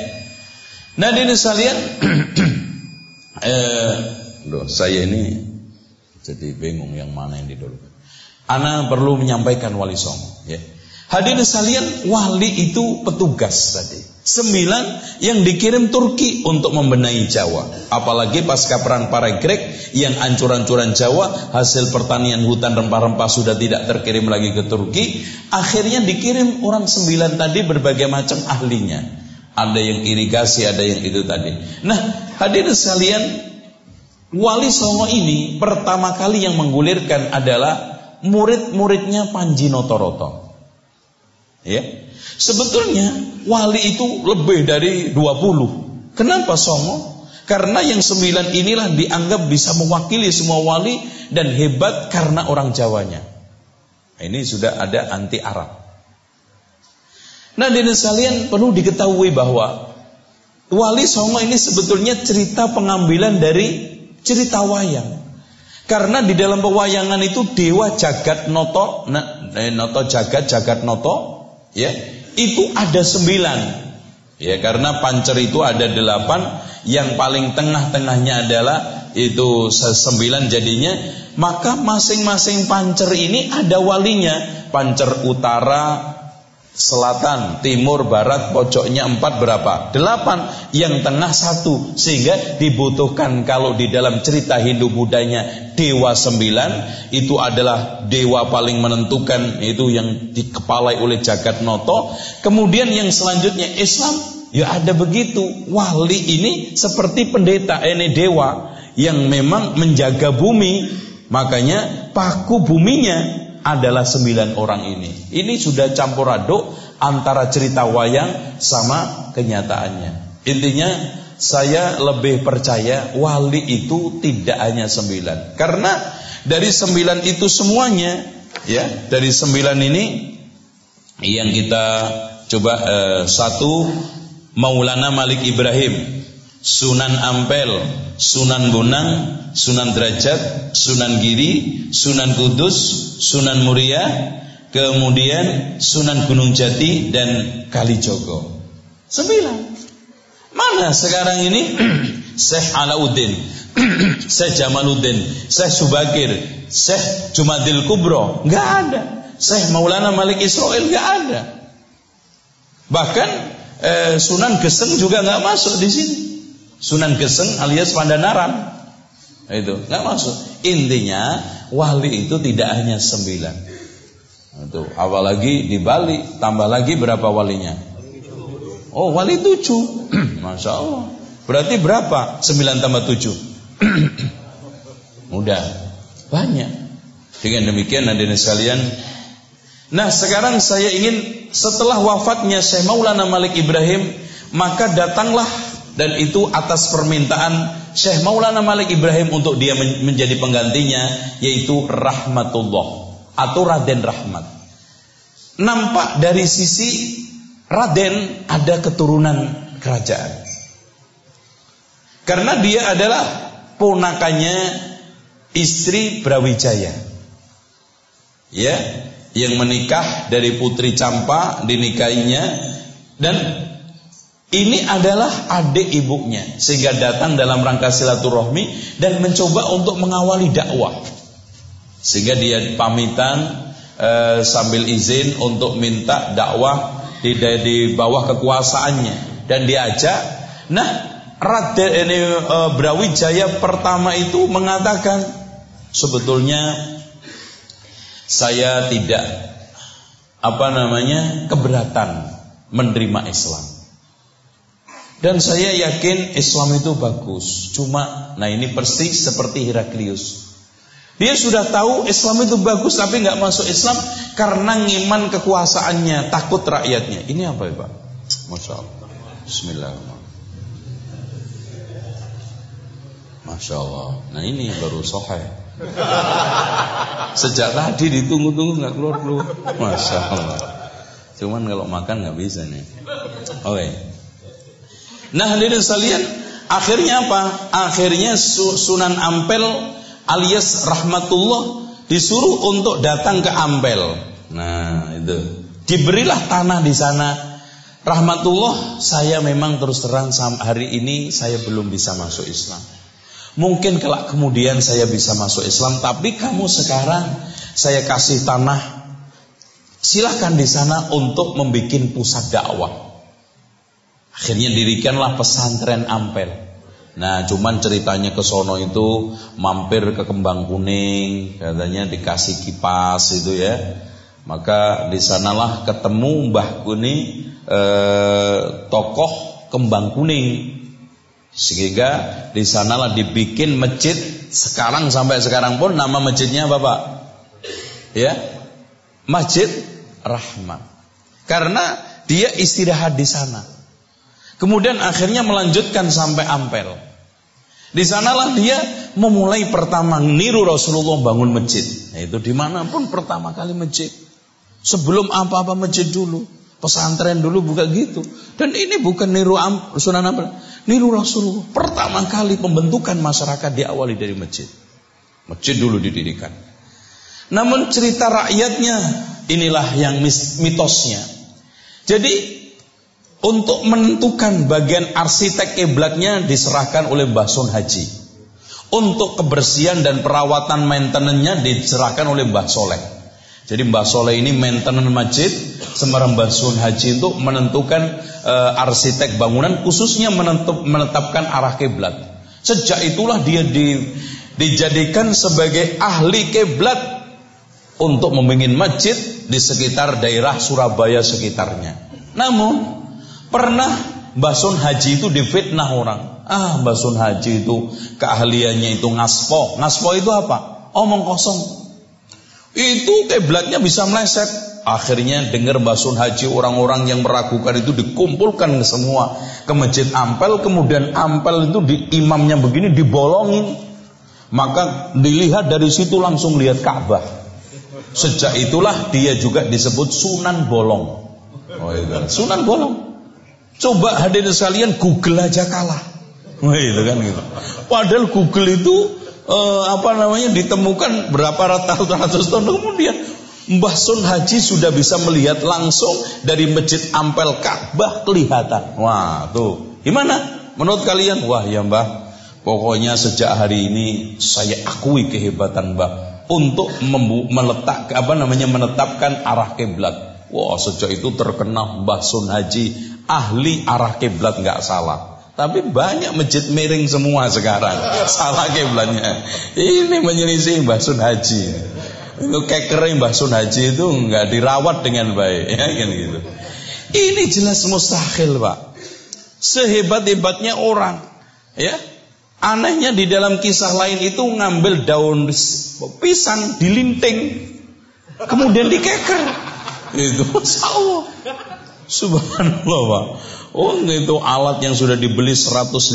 Nah ini sekalian, *clears throat* eh, loh, saya ini jadi bingung yang mana yang didulukan. Ana perlu menyampaikan wali songo. Ya. Hadirin sekalian, wali itu petugas tadi. Sembilan yang dikirim Turki untuk membenahi Jawa. Apalagi pasca perang para Grek yang ancur-ancuran Jawa, hasil pertanian hutan rempah-rempah sudah tidak terkirim lagi ke Turki. Akhirnya dikirim orang sembilan tadi berbagai macam ahlinya ada yang irigasi, ada yang itu tadi. Nah, hadirin sekalian, Wali Songo ini pertama kali yang menggulirkan adalah murid-muridnya Panji Notoroto. Ya. Sebetulnya wali itu lebih dari 20. Kenapa Songo? Karena yang sembilan inilah dianggap bisa mewakili semua wali dan hebat karena orang Jawanya. Ini sudah ada anti Arab. Nah, dari sekalian perlu diketahui bahwa Wali Songo ini sebetulnya cerita pengambilan dari cerita wayang. Karena di dalam pewayangan itu dewa jagat noto, nah, eh, noto jagat, jagat noto, ya, itu ada sembilan. Ya, karena pancer itu ada delapan, yang paling tengah-tengahnya adalah itu sembilan jadinya, maka masing-masing pancer ini ada walinya. Pancer utara, selatan, timur, barat, pojoknya empat berapa? Delapan. Yang tengah satu. Sehingga dibutuhkan kalau di dalam cerita Hindu Budanya dewa sembilan itu adalah dewa paling menentukan itu yang dikepalai oleh jagat noto. Kemudian yang selanjutnya Islam ya ada begitu. Wali ini seperti pendeta, ini dewa yang memang menjaga bumi. Makanya paku buminya adalah sembilan orang ini. Ini sudah campur aduk antara cerita wayang sama kenyataannya. Intinya saya lebih percaya wali itu tidak hanya sembilan. Karena dari sembilan itu semuanya, ya dari sembilan ini yang kita coba eh, satu Maulana Malik Ibrahim, Sunan Ampel, Sunan Bonang, Sunan Derajat, Sunan Giri, Sunan Kudus, Sunan Muria, kemudian Sunan Gunung Jati dan Kalijogo. Sembilan. Mana sekarang ini *clears throat* Syekh Alauddin, *clears throat* Syekh Jamaluddin, Syekh Subakir, Syekh Jumadil Kubro, nggak ada. Syekh Maulana Malik Israel nggak ada. Bahkan eh, Sunan Geseng juga nggak masuk di sini. Sunan Geseng alias Pandanaran. Itu nggak masuk. Intinya wali itu tidak hanya sembilan. Itu apalagi di Bali tambah lagi berapa walinya? Oh, wali tujuh. *clears throat* Masya Allah. Berarti berapa? Sembilan tambah tujuh. *clears throat* Mudah. Banyak. Dengan demikian hadirin sekalian. Nah sekarang saya ingin setelah wafatnya Syekh Maulana Malik Ibrahim. Maka datanglah dan itu atas permintaan Syekh Maulana Malik Ibrahim untuk dia menjadi penggantinya yaitu Rahmatullah atau Raden Rahmat. Nampak dari sisi Raden ada keturunan kerajaan. Karena dia adalah ponakannya istri Brawijaya. Ya, yang menikah dari putri Campa dinikahinya dan ini adalah adik ibunya sehingga datang dalam rangka silaturahmi dan mencoba untuk mengawali dakwah. Sehingga dia pamitan e, sambil izin untuk minta dakwah di, di bawah kekuasaannya dan diajak. Nah, Raden ini e, Brawijaya pertama itu mengatakan sebetulnya saya tidak apa namanya keberatan menerima Islam. Dan saya yakin Islam itu bagus. Cuma, nah ini persis seperti Heraklius. Dia sudah tahu Islam itu bagus tapi nggak masuk Islam karena ngiman kekuasaannya, takut rakyatnya. Ini apa ya Pak? Masya Allah. Bismillahirrahmanirrahim. Masya Allah. Nah ini baru sohe. Sejak tadi ditunggu-tunggu nggak keluar keluar. Masya Allah. Cuman kalau makan nggak bisa nih. Oke. Okay. Nah hadirin sekalian, akhirnya apa? Akhirnya Sunan Ampel alias Rahmatullah disuruh untuk datang ke Ampel. Nah, itu. Diberilah tanah di sana. Rahmatullah, saya memang terus terang hari ini saya belum bisa masuk Islam. Mungkin kelak kemudian saya bisa masuk Islam, tapi kamu sekarang saya kasih tanah. Silahkan di sana untuk membuat pusat dakwah. Akhirnya dirikanlah pesantren Ampel. Nah, cuman ceritanya ke sono itu mampir ke kembang kuning, katanya dikasih kipas itu ya. Maka di sanalah ketemu Mbah Kuni eh, tokoh kembang kuning. Sehingga di sanalah dibikin masjid sekarang sampai sekarang pun nama masjidnya apa Pak? Ya. Masjid Rahmat. Karena dia istirahat di sana. Kemudian akhirnya melanjutkan sampai Ampel. Di sanalah dia memulai pertama niru Rasulullah bangun masjid. Nah, itu di mana pun pertama kali masjid. Sebelum apa-apa masjid dulu. Pesantren dulu bukan gitu. Dan ini bukan niru Sunan Ampel. Niru Rasulullah. Pertama kali pembentukan masyarakat diawali dari masjid. Masjid dulu didirikan. Namun cerita rakyatnya inilah yang mitosnya. Jadi untuk menentukan bagian arsitek kiblatnya diserahkan oleh Mbah Sun Haji. Untuk kebersihan dan perawatan maintenance-nya diserahkan oleh Mbah Soleh. Jadi Mbah Soleh ini maintenance masjid, sementara Mbah Sun Haji itu menentukan e, arsitek bangunan, khususnya menentup, menetapkan arah kiblat. Sejak itulah dia di, dijadikan sebagai ahli kiblat untuk membangun masjid di sekitar daerah Surabaya sekitarnya. Namun Pernah Mbah Sun Haji itu difitnah orang. Ah, Mbah Sun Haji itu keahliannya itu ngaspo. Ngaspo itu apa? Omong kosong. Itu kiblatnya bisa meleset. Akhirnya dengar Mbah Sun Haji orang-orang yang meragukan itu dikumpulkan semua ke Masjid Ampel. Kemudian Ampel itu di imamnya begini dibolongin. Maka dilihat dari situ langsung lihat Ka'bah. Sejak itulah dia juga disebut Sunan Bolong. Oh iya. Sunan Bolong. Coba hadirin sekalian Google aja kalah. Wah, itu kan gitu. Padahal Google itu eh, apa namanya ditemukan berapa ratus tahun kemudian Mbah Sun Haji sudah bisa melihat langsung dari Masjid Ampel Ka'bah kelihatan. Wah, tuh. Gimana? Menurut kalian? Wah, ya Mbah. Pokoknya sejak hari ini saya akui kehebatan Mbah untuk meletak apa namanya menetapkan arah kiblat. Wah, sejak itu terkenal Mbah Sun Haji ahli arah kiblat nggak salah. Tapi banyak masjid miring semua sekarang. Salah kiblatnya. Ini menyelisih Mbah Sun Haji. Itu kekering Mbah Sun Haji itu nggak dirawat dengan baik, ya kan gitu. Ini jelas mustahil, Pak. Sehebat-hebatnya orang, ya. Anehnya di dalam kisah lain itu ngambil daun pisang dilinting, kemudian dikeker. Itu Allah. Subhanallah, Pak. Oh, itu alat yang sudah dibeli 150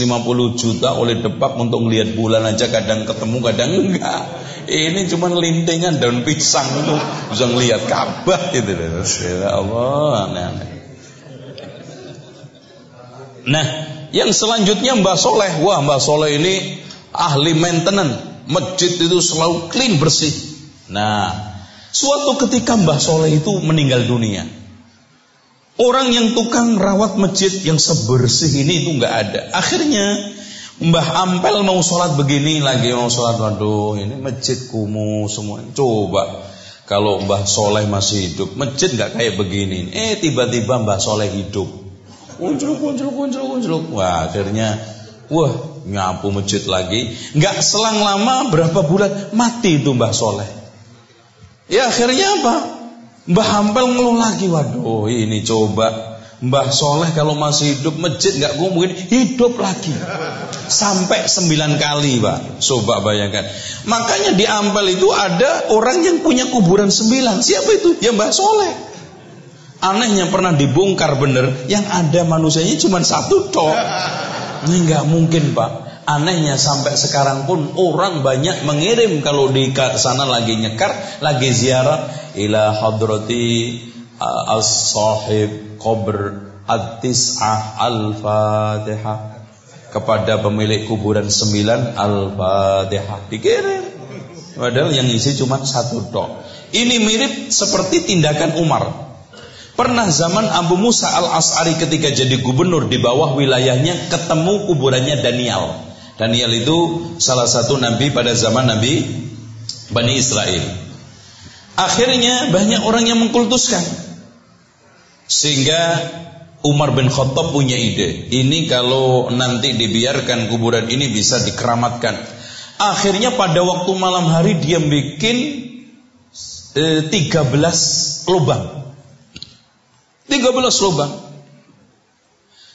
juta oleh Depak untuk melihat bulan aja kadang ketemu, kadang enggak. Ini cuma lintingan daun pisang itu bisa ngelihat Ka'bah itu. Ya Allah, aneh-aneh. Nah, yang selanjutnya Mbah Soleh. Wah, Mbah Soleh ini ahli maintenance. Masjid itu selalu clean bersih. Nah, suatu ketika Mbah Soleh itu meninggal dunia. Orang yang tukang rawat masjid yang sebersih ini itu nggak ada. Akhirnya Mbah Ampel mau sholat begini lagi mau sholat waduh ini masjid kumuh semua. Coba kalau Mbah Soleh masih hidup masjid nggak kayak begini. Eh tiba-tiba Mbah Soleh hidup. Muncul muncul muncul muncul wah akhirnya wah nyapu masjid lagi. Nggak selang lama berapa bulan mati itu Mbah Soleh. Ya akhirnya apa Mbah Ampel ngeluh lagi waduh. Ini coba. Mbah Soleh kalau masih hidup masjid nggak mungkin hidup lagi. Sampai sembilan kali pak. Coba bayangkan. Makanya di Ampel itu ada orang yang punya kuburan sembilan. Siapa itu? Ya Mbah Soleh. Anehnya pernah dibongkar bener yang ada manusianya cuma satu toh ini nggak mungkin pak anehnya sampai sekarang pun orang banyak mengirim kalau di sana lagi nyekar lagi ziarah ila hadrati uh, as-sahib qabr at-tis'ah al-fatihah kepada pemilik kuburan sembilan al-fatihah dikirim. Padahal yang isi cuma satu tok. Ini mirip seperti tindakan Umar. Pernah zaman Abu Musa al-As'ari ketika jadi gubernur di bawah wilayahnya ketemu kuburannya Daniel Daniel itu salah satu nabi pada zaman Nabi Bani Israel akhirnya banyak orang yang mengkultuskan sehingga Umar bin Khattab punya ide. Ini kalau nanti dibiarkan kuburan ini bisa dikeramatkan. Akhirnya pada waktu malam hari dia bikin eh, 13 lubang. 13 lubang.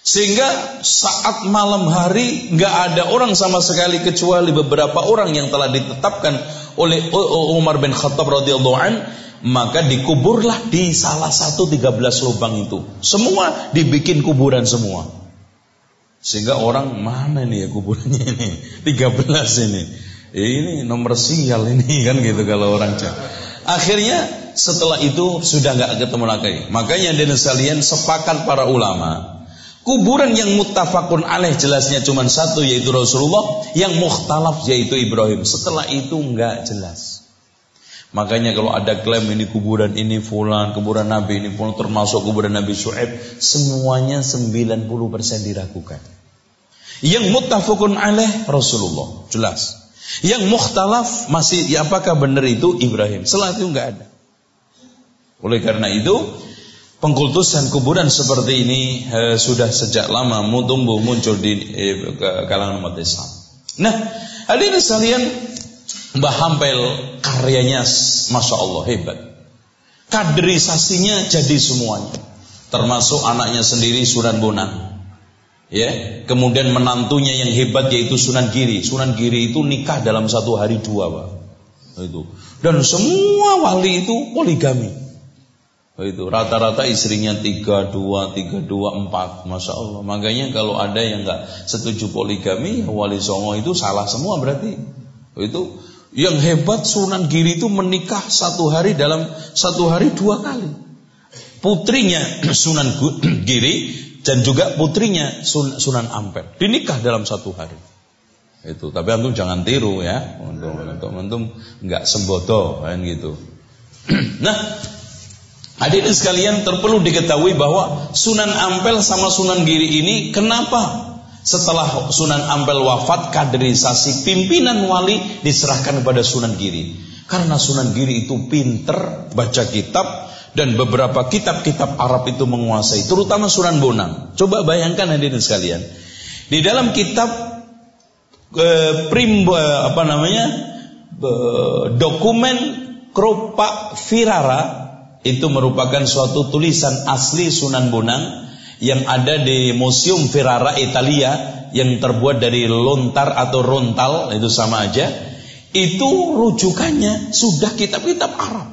Sehingga saat malam hari nggak ada orang sama sekali kecuali beberapa orang yang telah ditetapkan oleh Umar bin Khattab radhiyallahu an maka dikuburlah di salah satu 13 lubang itu. Semua dibikin kuburan semua. Sehingga orang mana nih ya kuburannya ini? 13 ini. Ini nomor sial ini *laughs* kan gitu kalau orang cak. Akhirnya setelah itu sudah nggak ketemu lagi. Makanya dan sekalian sepakat para ulama. Kuburan yang muttafaqun alaih jelasnya cuma satu yaitu Rasulullah, yang mukhtalaf yaitu Ibrahim. Setelah itu nggak jelas. Makanya kalau ada klaim ini kuburan ini fulan, kuburan Nabi ini fulan, termasuk kuburan Nabi Shu'aib, semuanya 90% diragukan. Yang muttafaqun alaih Rasulullah, jelas. Yang mukhtalaf masih ya apakah benar itu Ibrahim? Setelah itu enggak ada. Oleh karena itu, pengkultusan kuburan seperti ini eh, sudah sejak lama tumbuh muncul di eh, kalangan umat Islam. Nah, hadirin sekalian, Mbah Hampel karyanya Masya Allah hebat. Kaderisasinya jadi semuanya. Termasuk anaknya sendiri Sunan Bonang. Ya, kemudian menantunya yang hebat yaitu Sunan Giri. Sunan Giri itu nikah dalam satu hari dua, Pak. Itu. Dan semua wali itu poligami. Itu rata-rata istrinya tiga dua tiga dua empat, masya Allah. Makanya kalau ada yang nggak setuju poligami, wali songo itu salah semua berarti. Itu yang hebat Sunan Giri itu menikah satu hari dalam satu hari dua kali. Putrinya *clears throat* Sunan *clears throat* Giri dan juga putrinya Sunan Ampel dinikah dalam satu hari. Itu. Tapi antum jangan tiru ya. Untuk antum nggak sembodo kan gitu. *clears throat* nah, hadirin sekalian terperlu diketahui bahwa Sunan Ampel sama Sunan Giri ini kenapa setelah Sunan Ampel wafat, kaderisasi pimpinan wali diserahkan kepada Sunan Giri. Karena Sunan Giri itu pinter baca kitab dan beberapa kitab-kitab Arab itu menguasai, terutama Sunan Bonang. Coba bayangkan hadirin sekalian. Di dalam kitab eh, prim eh, apa namanya? Eh, dokumen Kropa Virara Itu merupakan suatu tulisan asli Sunan Bonang yang ada di Museum Ferrara Italia yang terbuat dari lontar atau rontal itu sama aja. Itu rujukannya sudah kitab-kitab Arab.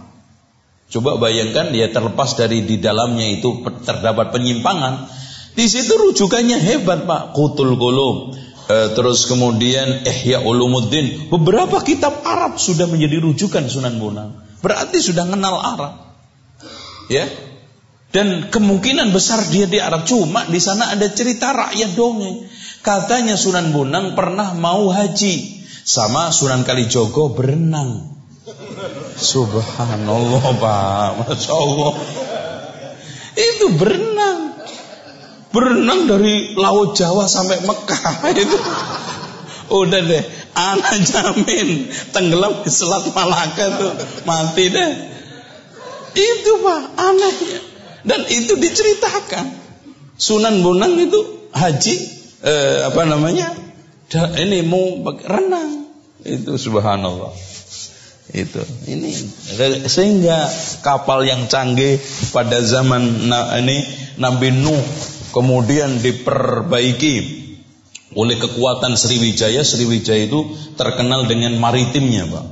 Coba bayangkan dia terlepas dari di dalamnya itu terdapat penyimpangan. Di situ rujukannya hebat Pak. Kutul Qulub. E, terus kemudian Ihya Ulumuddin. Beberapa kitab Arab sudah menjadi rujukan Sunan Bonang. Berarti sudah kenal Arab. Ya. Dan kemungkinan besar dia di Arab. Cuma di sana ada cerita rakyat dongeng. Katanya Sunan Bonang pernah mau haji. Sama Sunan Kalijogo berenang. Subhanallah Pak, Masya Allah. Itu berenang. Berenang dari Laut Jawa sampai Mekah *laughs* itu. Udah deh, anak jamin tenggelam di Selat Malaka tuh mati deh. Itu Pak, anehnya. Dan itu diceritakan. Sunan Bonang itu haji eh, apa namanya? Ini mau renang. Itu subhanallah itu ini sehingga kapal yang canggih pada zaman ini Nabi Nuh kemudian diperbaiki oleh kekuatan Sriwijaya Sriwijaya itu terkenal dengan maritimnya Pak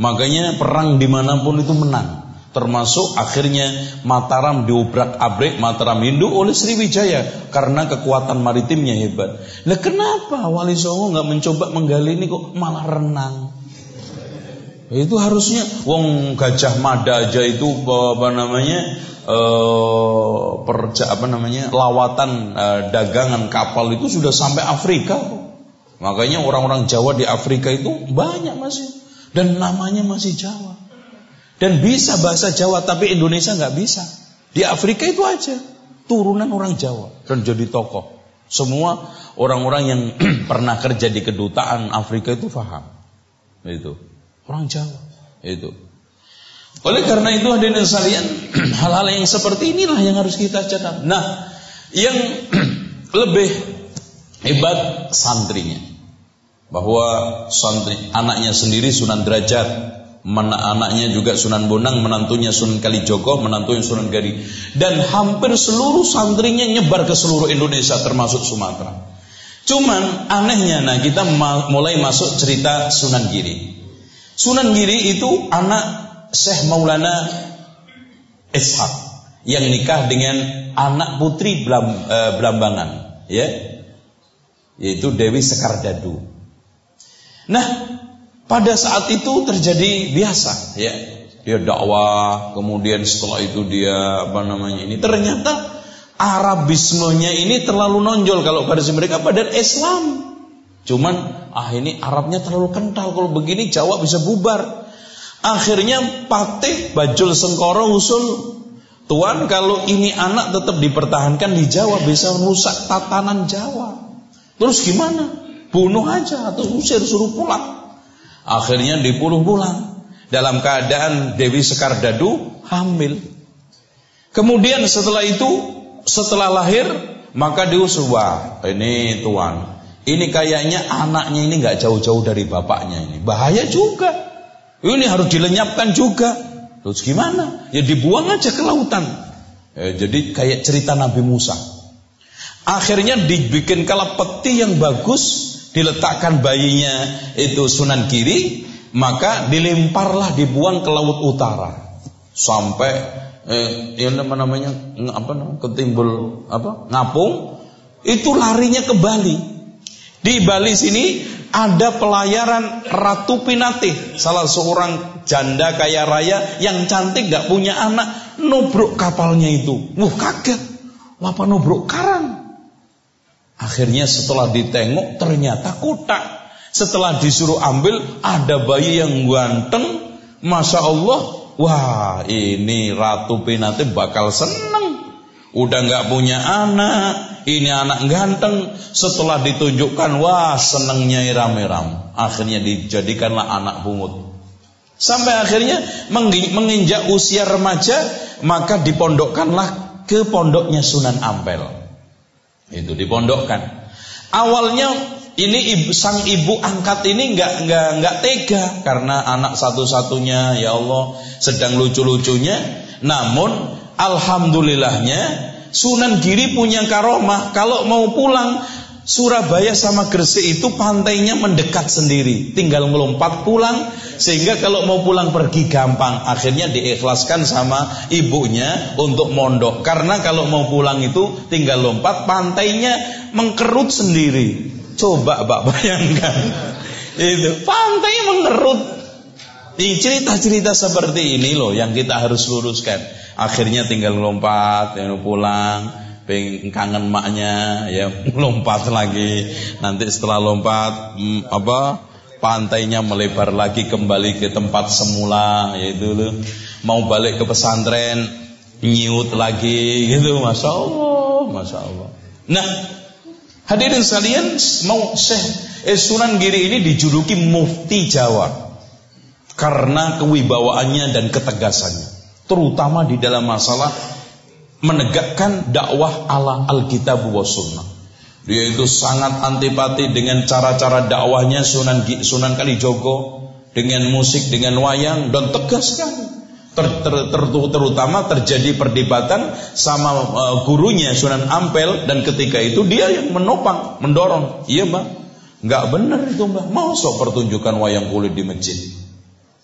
makanya perang di mana pun itu menang termasuk akhirnya Mataram diobrak abrik Mataram Hindu oleh Sriwijaya karena kekuatan maritimnya hebat. Nah kenapa Wali Songo nggak mencoba menggali ini kok malah renang? Itu harusnya wong Gajah Mada aja itu apa namanya eh perja apa namanya lawatan eh, dagangan kapal itu sudah sampai Afrika. Makanya orang-orang Jawa di Afrika itu banyak masih dan namanya masih Jawa. Dan bisa bahasa Jawa tapi Indonesia nggak bisa. Di Afrika itu aja turunan orang Jawa dan jadi tokoh. Semua orang-orang yang *clears throat* pernah kerja di kedutaan Afrika itu paham. Itu. Orang Jawa itu. Oleh karena itu hadirin sekalian, *clears throat* hal-hal yang seperti inilah yang harus kita catat. Nah, yang *clears throat* lebih hebat santrinya. Bahwa santri anaknya sendiri Sunan Derajat, mana anaknya juga Sunan Bonang, menantunya Sunan Kalijogo, menantunya Sunan Gari. Dan hampir seluruh santrinya nyebar ke seluruh Indonesia termasuk Sumatera. Cuman anehnya nah kita mulai masuk cerita Sunan Giri. Sunan Giri itu anak Syekh Maulana Ishak yang nikah dengan anak putri Blam, e, Blambangan, ya, yaitu Dewi Sekardadu. Nah, pada saat itu terjadi biasa, ya, dia dakwah, kemudian setelah itu dia apa namanya ini ternyata Arabismenya ini terlalu nonjol kalau pada mereka pada Islam. Cuman ah ini Arabnya terlalu kental kalau begini Jawa bisa bubar. Akhirnya Patih Bajul Sengkoro usul Tuan kalau ini anak tetap dipertahankan di Jawa bisa merusak tatanan Jawa. Terus gimana? Bunuh aja atau usir suruh pulang. Akhirnya dipuluh pulang dalam keadaan Dewi Sekardadu hamil. Kemudian setelah itu setelah lahir maka diusul wah ini tuan ini kayaknya anaknya ini nggak jauh-jauh dari bapaknya ini. Bahaya juga. Ini harus dilenyapkan juga. Terus gimana? Ya dibuang aja ke lautan. Eh, jadi kayak cerita Nabi Musa. Akhirnya dibikin kala peti yang bagus, diletakkan bayinya itu Sunan Kiri, maka dilemparlah dibuang ke laut utara. Sampai eh, yang namanya apa namanya ketimbul apa ngapung itu larinya ke Bali di Bali sini ada pelayaran Ratu Pinatih, salah seorang janda kaya raya yang cantik gak punya anak, nubruk kapalnya itu. Wah kaget, apa nubruk karang? Akhirnya setelah ditengok ternyata kotak. Setelah disuruh ambil ada bayi yang ganteng, masya Allah, wah ini Ratu Pinatih bakal seneng. Udah gak punya anak, ini anak ganteng. Setelah ditunjukkan wah senengnya iram-iram. Akhirnya dijadikanlah anak pungut sampai akhirnya menginjak usia remaja maka dipondokkanlah ke pondoknya Sunan Ampel itu dipondokkan. Awalnya ini ibu, sang ibu angkat ini nggak nggak nggak tega karena anak satu-satunya ya Allah sedang lucu-lucunya. Namun alhamdulillahnya Sunan Giri punya karomah. Kalau mau pulang Surabaya sama Gresik itu pantainya mendekat sendiri, tinggal melompat pulang sehingga kalau mau pulang pergi gampang. Akhirnya diikhlaskan sama ibunya untuk mondok. Karena kalau mau pulang itu tinggal lompat, pantainya mengkerut sendiri. Coba Pak *laughs* bayangkan. itu pantai mengerut. Ini cerita-cerita seperti ini loh yang kita harus luruskan. Akhirnya tinggal lompat, pulang kangen maknya ya lompat lagi. Nanti setelah lompat hmm, apa pantainya melebar lagi kembali ke tempat semula yaitu loh, mau balik ke pesantren nyiut lagi gitu. Masya Allah masya Allah. Nah hadirin sekalian mau Syekh eh, Sunan Giri ini dijuluki mufti Jawa. Karena kewibawaannya dan ketegasannya. Terutama di dalam masalah menegakkan dakwah ala Alkitab wa Sunnah. Dia itu sangat antipati dengan cara-cara dakwahnya Sunan Sunan Kalijogo dengan musik, dengan wayang dan tegas sekali. Ter, ter, ter, terutama terjadi perdebatan sama uh, gurunya Sunan Ampel dan ketika itu dia yang menopang, mendorong. Iya mbak, nggak benar itu mbak. Mau sok pertunjukan wayang kulit di masjid.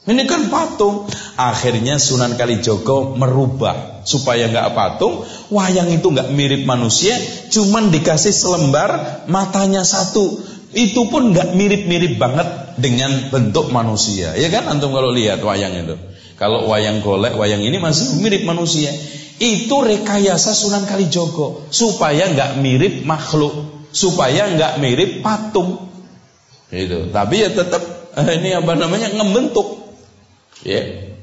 Ini kan patung. Akhirnya Sunan Kalijogo merubah supaya nggak patung. Wayang itu nggak mirip manusia, cuman dikasih selembar matanya satu. Itu pun nggak mirip-mirip banget dengan bentuk manusia. Ya kan antum kalau lihat wayang itu. Kalau wayang golek, wayang ini masih mirip manusia. Itu rekayasa Sunan Kalijogo supaya nggak mirip makhluk, supaya nggak mirip patung. Itu. Tapi ya tetap eh, ini apa namanya ngebentuk Ya.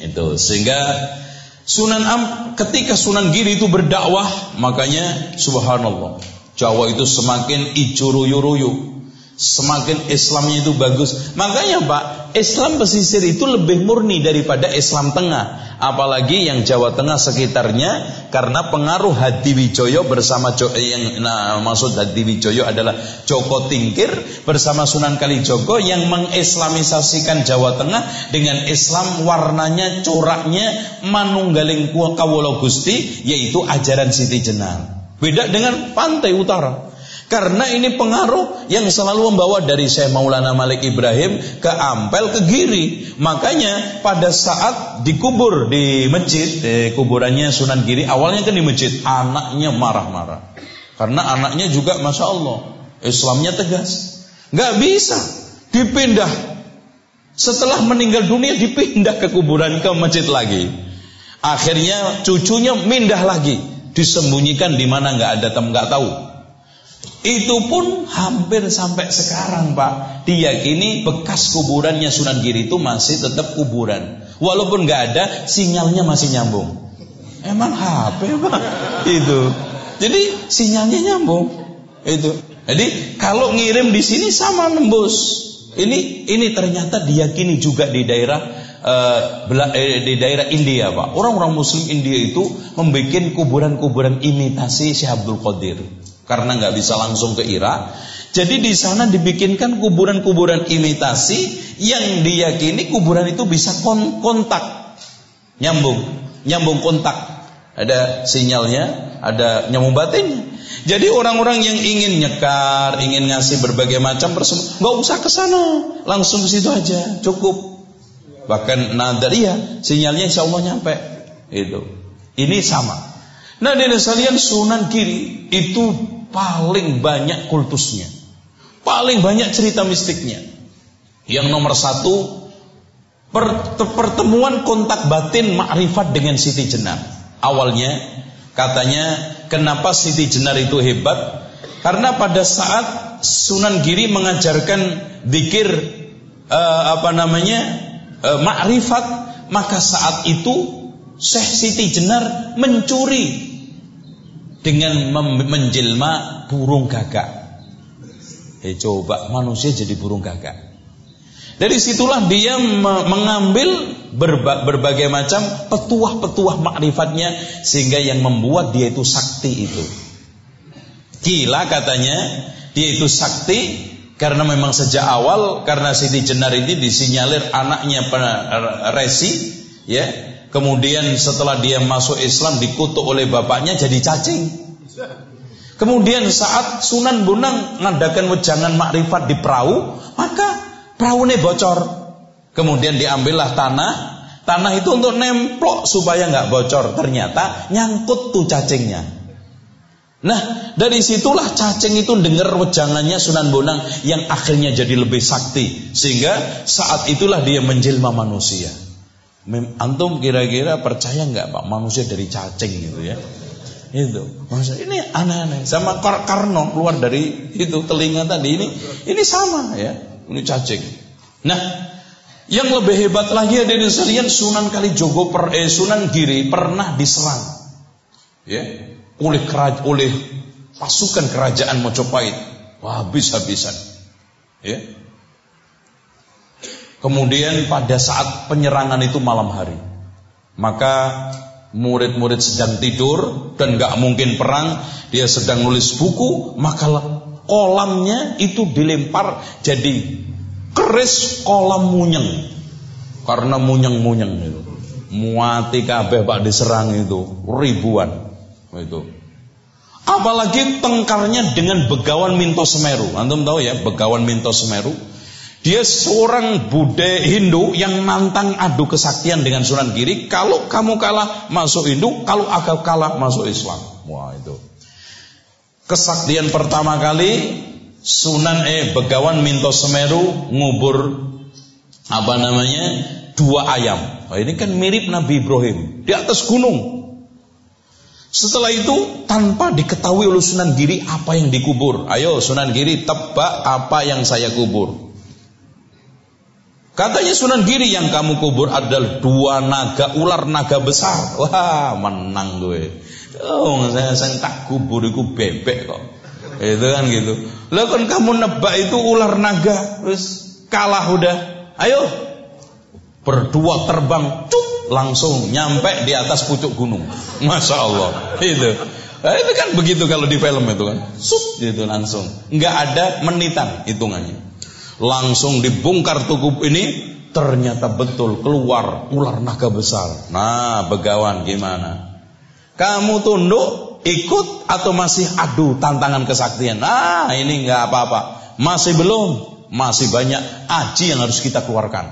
Itu sehingga Sunan Am ketika Sunan Giri itu berdakwah, makanya subhanallah. Jawa itu semakin icuru-yuruyu. Semakin Islamnya itu bagus. Makanya Pak, Islam pesisir itu lebih murni daripada Islam tengah apalagi yang Jawa Tengah sekitarnya karena pengaruh Hadi Wijoyo bersama yang nah, maksud Hadi Wijoyo adalah Joko Tingkir bersama Sunan Kalijogo yang mengislamisasikan Jawa Tengah dengan Islam warnanya coraknya manunggaling kawula Gusti yaitu ajaran Siti Jenar. Beda dengan pantai utara. Karena ini pengaruh yang selalu membawa dari Syekh Maulana Malik Ibrahim ke Ampel ke Giri. Makanya pada saat dikubur di masjid, eh, kuburannya Sunan Giri, awalnya kan di masjid, anaknya marah-marah. Karena anaknya juga Masya Allah, Islamnya tegas. Gak bisa dipindah. Setelah meninggal dunia dipindah ke kuburan ke masjid lagi. Akhirnya cucunya mindah lagi, disembunyikan di mana nggak ada tem nggak tahu. Itu pun hampir sampai sekarang Pak. Diyakini bekas kuburannya Sunan Giri itu masih tetap kuburan. Walaupun nggak ada sinyalnya masih nyambung. Emang HP Pak? Itu. Jadi sinyalnya nyambung. Itu. Jadi kalau ngirim di sini sama nembus. Ini ini ternyata diyakini juga di daerah uh, di daerah India Pak. Orang-orang muslim India itu Membuat kuburan-kuburan imitasi Syekh Abdul Qadir karena nggak bisa langsung ke Irak. Jadi di sana dibikinkan kuburan-kuburan imitasi yang diyakini kuburan itu bisa kontak, nyambung, nyambung kontak. Ada sinyalnya, ada nyambung batinnya. Jadi orang-orang yang ingin nyekar, ingin ngasih berbagai macam persembahan, nggak usah ke sana, langsung ke situ aja, cukup. Bahkan nadaria, sinyalnya insya Allah nyampe. Itu. Ini sama. Nah, di sekalian Sunan Kiri itu paling banyak kultusnya. Paling banyak cerita mistiknya. Yang nomor satu, pertemuan kontak batin makrifat dengan Siti Jenar. Awalnya, katanya, kenapa Siti Jenar itu hebat? Karena pada saat Sunan Giri mengajarkan dikir uh, apa namanya uh, makrifat, maka saat itu Syekh Siti Jenar mencuri dengan menjelma burung gagak. Eh coba manusia jadi burung gagak. Dari situlah dia mengambil berba berbagai macam petuah-petuah makrifatnya sehingga yang membuat dia itu sakti itu. Gila katanya dia itu sakti karena memang sejak awal karena Siti Jenar ini disinyalir anaknya resi ya Kemudian setelah dia masuk Islam dikutuk oleh bapaknya jadi cacing. Kemudian saat Sunan Bonang ngadakan wejangan makrifat di perahu, maka perahu ini bocor. Kemudian diambillah tanah, tanah itu untuk nemplok supaya nggak bocor. Ternyata nyangkut tuh cacingnya. Nah, dari situlah cacing itu dengar wejangannya Sunan Bonang yang akhirnya jadi lebih sakti. Sehingga saat itulah dia menjelma manusia. Antum kira-kira percaya nggak Pak manusia dari cacing gitu ya? Itu. Masa ini aneh-aneh. Sama Kar Karno keluar dari itu telinga tadi ini ini sama ya. Ini cacing. Nah, yang lebih hebat lagi ada di sekalian Sunan Kalijogo per, eh, Sunan Giri pernah diserang. Ya, oleh keraj oleh pasukan kerajaan Mojopahit. Wah, habis-habisan. Ya. Kemudian pada saat penyerangan itu malam hari, maka murid-murid sedang tidur dan nggak mungkin perang, dia sedang nulis buku, maka kolamnya itu dilempar jadi keris kolam munyeng karena munyeng-munyeng itu muati kabeh pak diserang itu ribuan itu. Apalagi tengkarnya dengan Begawan Minto Semeru. Antum tahu ya, Begawan Minto Semeru. Dia seorang Buddha Hindu yang nantang adu kesaktian dengan Sunan Giri. Kalau kamu kalah masuk Hindu, kalau aku kalah masuk Islam. Wah itu. Kesaktian pertama kali Sunan eh Begawan Minto Semeru ngubur apa namanya dua ayam. Oh, ini kan mirip Nabi Ibrahim di atas gunung. Setelah itu tanpa diketahui oleh Sunan Giri apa yang dikubur. Ayo Sunan Giri tebak apa yang saya kubur. Katanya Sunan Giri yang kamu kubur adalah dua naga ular naga besar. Wah menang gue. Oh saya, saya tak kubur itu bebek kok. Itu kan gitu. Lah kan kamu nebak itu ular naga, terus kalah udah. Ayo berdua terbang, cuk langsung nyampe di atas pucuk gunung. Masya Allah. Itu. Nah, itu kan begitu kalau di film itu kan. Sup gitu langsung. Nggak ada menitan hitungannya. Langsung dibongkar tubuh ini ternyata betul keluar ular naga besar. Nah, begawan gimana? Kamu tunduk, ikut atau masih adu tantangan kesaktian? Nah, ini nggak apa-apa. Masih belum, masih banyak aji yang harus kita keluarkan.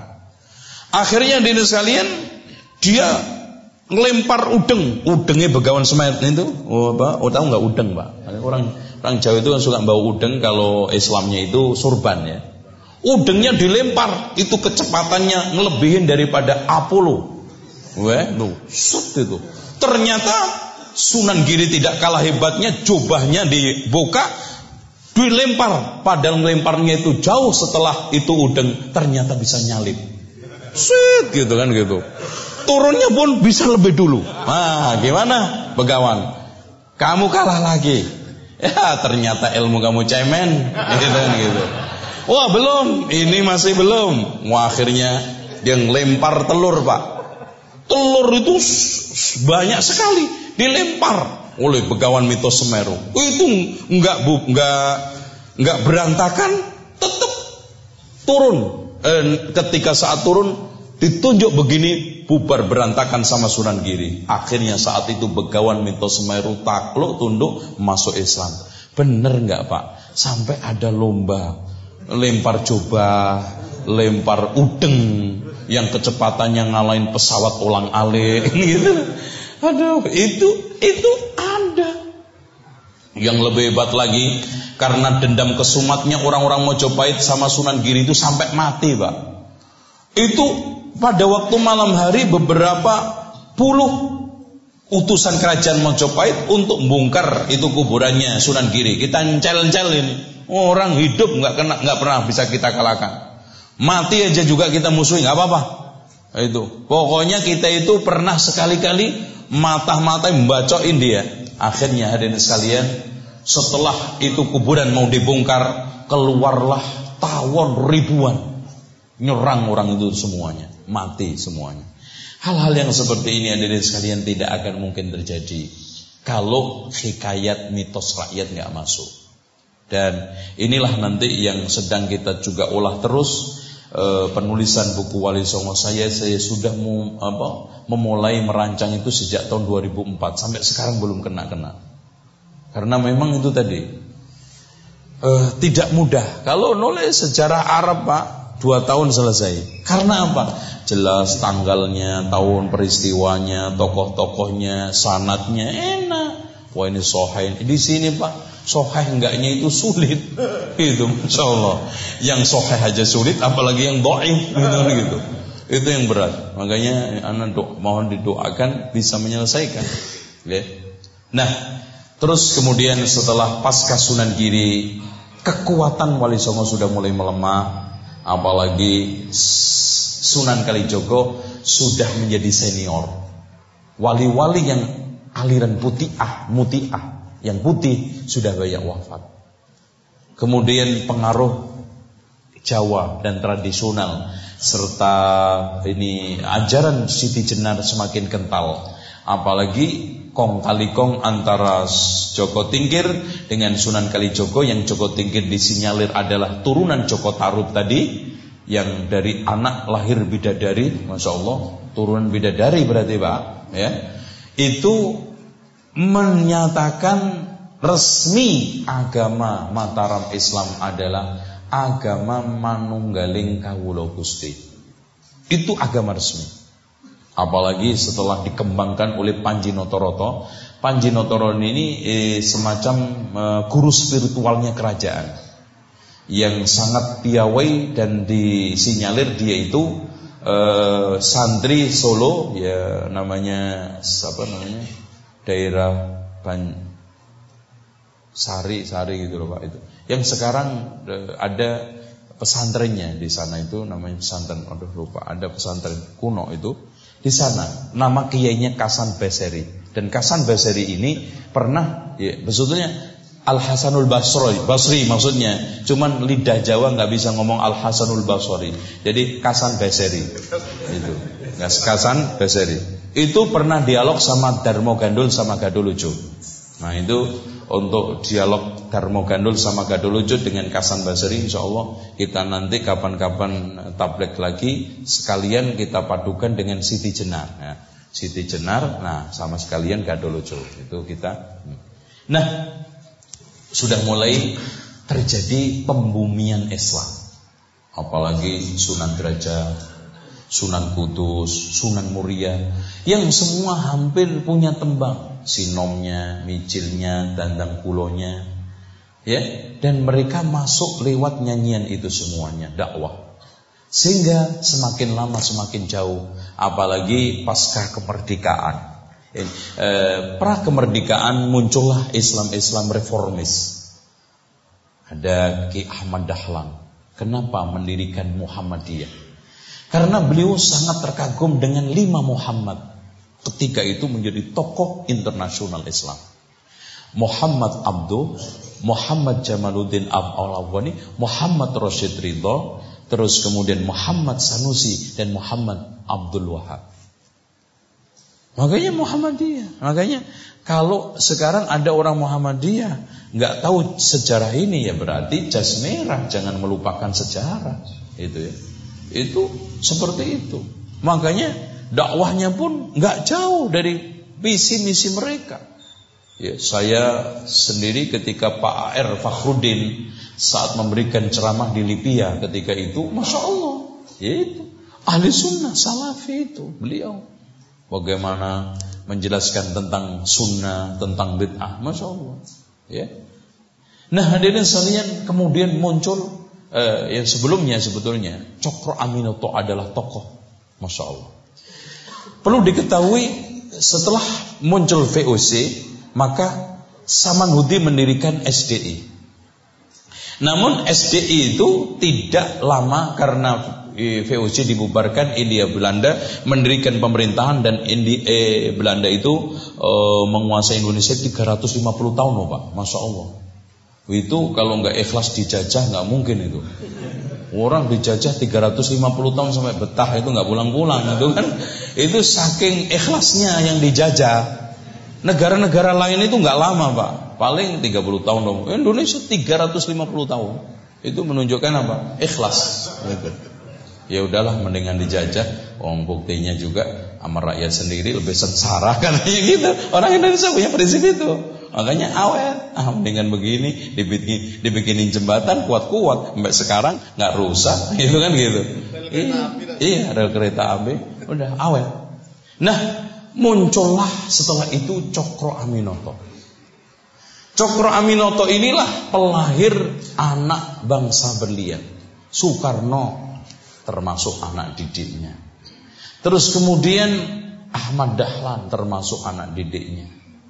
Akhirnya di sekalian dia ngelempar udeng, udengnya begawan semet itu, oh, apa? Oh tahu nggak udeng pak? Orang orang Jawa itu kan suka bawa udeng kalau Islamnya itu surban ya. Udengnya dilempar, itu kecepatannya ngelebihin daripada Apollo. Weh, lu, set itu. Ternyata Sunan Giri tidak kalah hebatnya, jubahnya dibuka, dilempar. Padahal melemparnya itu jauh setelah itu udeng, ternyata bisa nyalip. Set gitu kan gitu turunnya pun bisa lebih dulu. Nah, gimana, Begawan? Kamu kalah lagi. Ya, ternyata ilmu kamu cemen, gitu kan gitu. Wah, belum, ini masih belum. Wah, akhirnya dia ngelempar telur, Pak. Telur itu banyak sekali dilempar oleh Begawan Mitos Semeru. Itu enggak bu, enggak enggak berantakan, tetap turun. Eh, ketika saat turun ditunjuk begini bubar berantakan sama Sunan Giri. Akhirnya saat itu Begawan Minto Semeru takluk tunduk masuk Islam. Bener nggak Pak? Sampai ada lomba lempar coba, lempar udeng yang kecepatannya ngalahin pesawat ulang alik *laughs* gitu. Aduh, itu itu ada. Yang lebih hebat lagi karena dendam kesumatnya orang-orang Mojopahit sama Sunan Giri itu sampai mati, Pak. Itu pada waktu malam hari beberapa puluh utusan kerajaan Mojopahit untuk membongkar itu kuburannya Sunan Giri. Kita encel-encel ini. Orang hidup nggak kena nggak pernah bisa kita kalahkan. Mati aja juga kita musuhin nggak apa-apa. Itu. Pokoknya kita itu pernah sekali-kali mata-mata membacokin dia. Akhirnya hadirin sekalian, setelah itu kuburan mau dibongkar, keluarlah tawon ribuan nyerang orang itu semuanya mati semuanya. Hal-hal yang seperti ini di sekalian tidak akan mungkin terjadi kalau hikayat mitos rakyat nggak masuk. Dan inilah nanti yang sedang kita juga olah terus eh, penulisan buku Wali Songo saya saya sudah mu, apa, memulai merancang itu sejak tahun 2004 sampai sekarang belum kena-kena. Karena memang itu tadi eh, tidak mudah. Kalau nulis sejarah Arab Pak dua tahun selesai. Karena apa? Jelas tanggalnya, tahun peristiwanya, tokoh-tokohnya, sanatnya enak. Wah ini sohain. Di sini Pak, soheh enggaknya itu sulit. *laughs* Itu Masya Allah. Yang soheh aja sulit, apalagi yang do'if. *laughs* Gitu, gitu. Itu yang berat. Makanya anak do, mohon didoakan bisa menyelesaikan. Ya. Nah, terus kemudian setelah pasca Sunan Giri, kekuatan Wali Songo sudah mulai melemah. Apalagi Sunan Kalijogo sudah menjadi senior. Wali-wali yang aliran putihah, mutiah, yang putih sudah banyak wafat. Kemudian pengaruh Jawa dan tradisional serta ini ajaran Siti Jenar semakin kental. Apalagi kong kali kong antara Joko Tingkir dengan Sunan Kalijogo yang Joko Tingkir disinyalir adalah turunan Joko Tarub tadi yang dari anak lahir bidadari, masya Allah, turunan bidadari berarti pak, ya, itu menyatakan resmi agama Mataram Islam adalah agama Manunggaling Kawulo Gusti. Itu agama resmi. Apalagi setelah dikembangkan oleh Panji Notoroto. Panji Notoroto ini eh, semacam eh, guru spiritualnya kerajaan yang sangat piawai dan disinyalir dia itu uh, santri Solo ya namanya apa namanya daerah Ban Sari Sari gitu loh Pak itu yang sekarang uh, ada pesantrennya di sana itu namanya pesantren aduh lupa ada pesantren kuno itu di sana nama kiainya Kasan Baseri dan Kasan Baseri ini pernah ya sebetulnya Al Hasanul Basri, Basri maksudnya. Cuman lidah Jawa nggak bisa ngomong Al Hasanul Basri. Jadi Kasan Basri. Itu. Kasan Basri. Itu pernah dialog sama Darmo Gandul sama Gadul Lucu. Nah itu untuk dialog Darmo Gandul sama Gadul Lucu dengan Kasan Basri Insya Allah kita nanti kapan-kapan tablek lagi Sekalian kita padukan dengan Siti Jenar nah, Siti Jenar, nah sama sekalian Gadul Lucu Itu kita Nah sudah mulai terjadi pembumian Islam. Apalagi Sunan Derajat, Sunan Kudus, Sunan Muria yang semua hampir punya tembang, sinomnya, micilnya, dandang kulonya. Ya, dan mereka masuk lewat nyanyian itu semuanya, dakwah. Sehingga semakin lama semakin jauh, apalagi pasca kemerdekaan eh, pra kemerdekaan muncullah Islam-Islam reformis. Ada Ki Ahmad Dahlan. Kenapa mendirikan Muhammadiyah? Karena beliau sangat terkagum dengan lima Muhammad. Ketika itu menjadi tokoh internasional Islam. Muhammad Abdul, Muhammad Jamaluddin Al-Awwani, Muhammad Rashid Ridho, terus kemudian Muhammad Sanusi dan Muhammad Abdul Wahab. Makanya Muhammadiyah. Makanya kalau sekarang ada orang Muhammadiyah nggak tahu sejarah ini ya berarti jas merah. Jangan melupakan sejarah. Itu ya. Itu seperti itu. Makanya dakwahnya pun nggak jauh dari visi misi mereka. Ya, saya sendiri ketika Pak AR Fakhrudin saat memberikan ceramah di Libya ketika itu, masya Allah, ya itu ahli sunnah salafi itu beliau bagaimana menjelaskan tentang sunnah, tentang bid'ah, masya Allah. Ya. Nah hadirin sekalian kemudian muncul eh, yang sebelumnya sebetulnya Cokro Aminoto adalah tokoh, masya Allah. Perlu diketahui setelah muncul VOC maka Samanhudi mendirikan SDI. Namun SDI itu tidak lama karena VOC dibubarkan India Belanda mendirikan pemerintahan dan Indi, eh, Belanda itu eh, menguasai Indonesia 350 tahun loh Pak. Masya Allah. Itu kalau nggak ikhlas dijajah nggak mungkin itu orang dijajah 350 tahun sampai betah itu nggak pulang-pulang itu kan itu saking ikhlasnya yang dijajah negara-negara lain itu nggak lama Pak paling 30 tahun dong Indonesia 350 tahun itu menunjukkan apa ikhlas. Ya udahlah mendingan dijajah. Wong buktinya juga sama rakyat sendiri lebih sengsara *laughs* katanya gitu. Orang Indonesia punya prinsip itu. Makanya awet, ah mendingan begini dibikin dibikinin jembatan kuat-kuat sampai sekarang nggak rusak *laughs* gitu kan gitu. Iya, iya ada kereta api, udah awet. Nah, muncullah setelah itu Cokro Aminoto. Cokro Aminoto inilah pelahir anak bangsa berlian. Soekarno termasuk anak didiknya. Terus kemudian Ahmad Dahlan termasuk anak didiknya.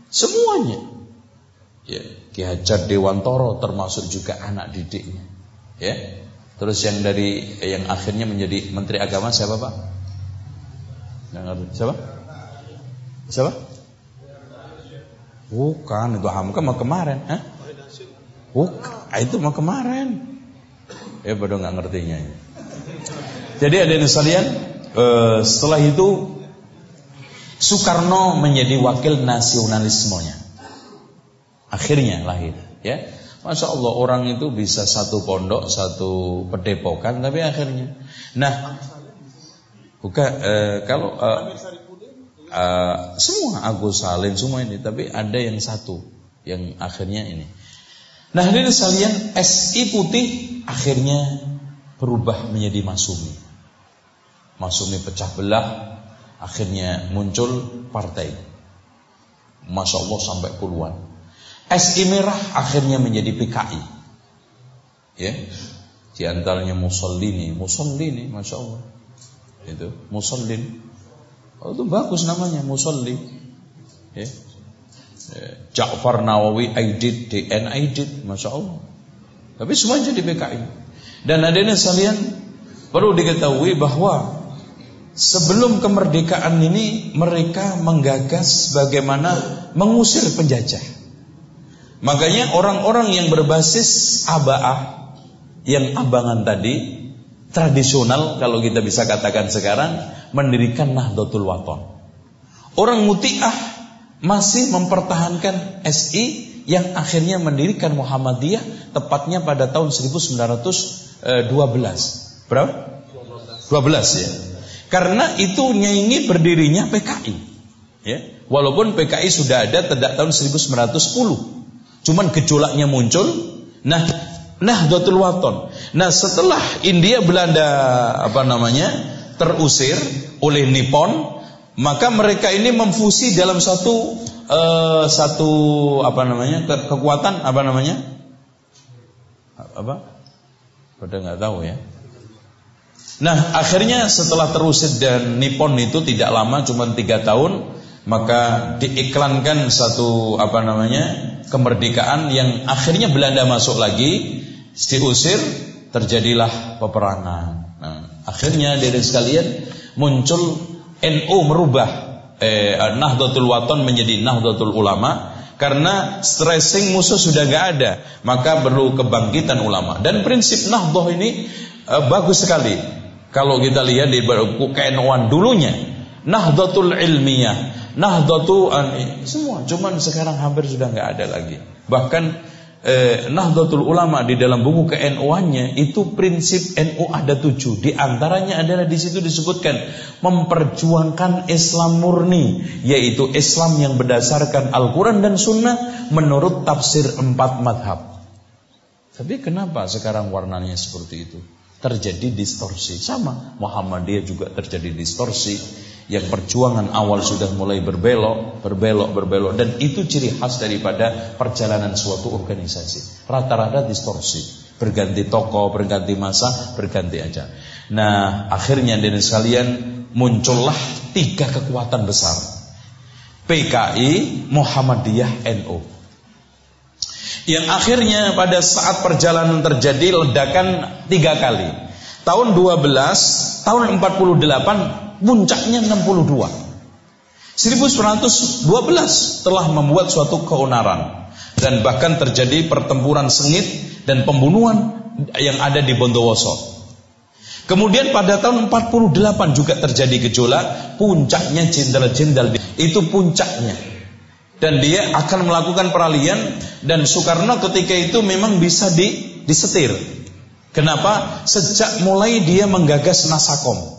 Semuanya Ya, Ki Hajar Dewantoro termasuk juga anak didiknya. Ya. Terus yang dari yang akhirnya menjadi menteri agama siapa, Pak? Siapa? Siapa? Bukan, itu Hamka mau kemarin, Hah? Bukan, ah, itu mau kemarin. Ya baru nggak ngertinya. Jadi ada yang sekalian, eh, setelah itu Soekarno menjadi wakil nasionalismenya. Akhirnya lahir, ya. Masya Allah orang itu bisa satu pondok, satu pedepokan, tapi akhirnya. Nah, bukan eh, kalau eh, eh, semua Agus Salim semua ini, tapi ada yang satu yang akhirnya ini. Nah, ini sekalian SI putih akhirnya berubah menjadi Masumi. Masumi pecah belah, akhirnya muncul partai. Masya Allah sampai puluhan. SI Merah akhirnya menjadi PKI. Ya. Di antaranya Musallini, Musallini, Masya Allah. Itu, Musallin. Oh, itu bagus namanya, Musalli. Ya. ya. Ja'far Nawawi Aidid, DN Aidid, Masya Allah. Tapi semua jadi PKI. Dan adanya sekalian perlu diketahui bahwa sebelum kemerdekaan ini mereka menggagas bagaimana mengusir penjajah. Makanya orang-orang yang berbasis aba'ah yang abangan tadi tradisional kalau kita bisa katakan sekarang mendirikan Nahdlatul Wathon. Orang Muti'ah masih mempertahankan SI yang akhirnya mendirikan Muhammadiyah tepatnya pada tahun 1912. Berapa? 12 ya. Karena itu nyanyi berdirinya PKI. Ya. Walaupun PKI sudah ada sejak tahun 1910. Cuman gejolaknya muncul. Nah, Nahdlatul Waton. Nah, setelah India Belanda apa namanya terusir oleh Nippon, maka mereka ini memfusi dalam satu uh, satu apa namanya ke kekuatan apa namanya apa? Pada nggak tahu ya. Nah, akhirnya setelah terusir dan Nippon itu tidak lama, cuma tiga tahun, maka diiklankan satu apa namanya kemerdekaan yang akhirnya Belanda masuk lagi diusir terjadilah peperangan. Nah, akhirnya dari sekalian muncul NU merubah eh, Nahdlatul Waton menjadi Nahdlatul Ulama karena stressing musuh sudah gak ada maka perlu kebangkitan ulama. Dan prinsip Nahdlatul ini eh, bagus sekali. Kalau kita lihat di KNU dulunya Nahdlatul Ilmiah Nahdlatu semua, cuman sekarang hampir sudah nggak ada lagi. Bahkan eh, Nahdlatul Ulama di dalam buku KNU-nya itu prinsip NU ada tujuh. Di antaranya adalah di situ disebutkan memperjuangkan Islam murni, yaitu Islam yang berdasarkan Al-Quran dan Sunnah menurut tafsir empat madhab. Tapi kenapa sekarang warnanya seperti itu? Terjadi distorsi. Sama Muhammadiyah juga terjadi distorsi yang perjuangan awal sudah mulai berbelok, berbelok, berbelok dan itu ciri khas daripada perjalanan suatu organisasi. Rata-rata distorsi, berganti tokoh, berganti masa, berganti aja. Nah, akhirnya dari sekalian muncullah tiga kekuatan besar. PKI, Muhammadiyah, NU. Yang akhirnya pada saat perjalanan terjadi ledakan tiga kali. Tahun 12, tahun 48 puncaknya 62. 1912 telah membuat suatu keonaran dan bahkan terjadi pertempuran sengit dan pembunuhan yang ada di Bondowoso. Kemudian pada tahun 48 juga terjadi gejolak, puncaknya jenderal-jenderal itu puncaknya. Dan dia akan melakukan peralihan dan Soekarno ketika itu memang bisa di, disetir. Kenapa? Sejak mulai dia menggagas Nasakom.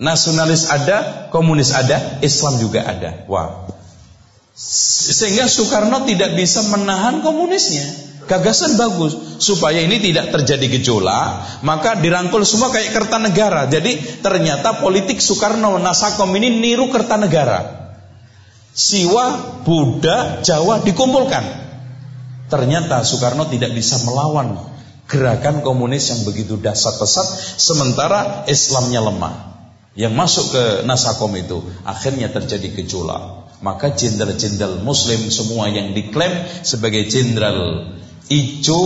Nasionalis ada, komunis ada, Islam juga ada. Wah. Sehingga Soekarno tidak bisa menahan komunisnya. Gagasan bagus supaya ini tidak terjadi gejolak, maka dirangkul semua kayak Kertanegara. Jadi ternyata politik Soekarno Nasakom ini niru Kertanegara. Siwa, Buddha, Jawa dikumpulkan. Ternyata Soekarno tidak bisa melawan gerakan komunis yang begitu dasar pesat sementara Islamnya lemah. Yang masuk ke Nasakom itu akhirnya terjadi gejolak. Maka jenderal-jenderal muslim semua yang diklaim sebagai jenderal ijo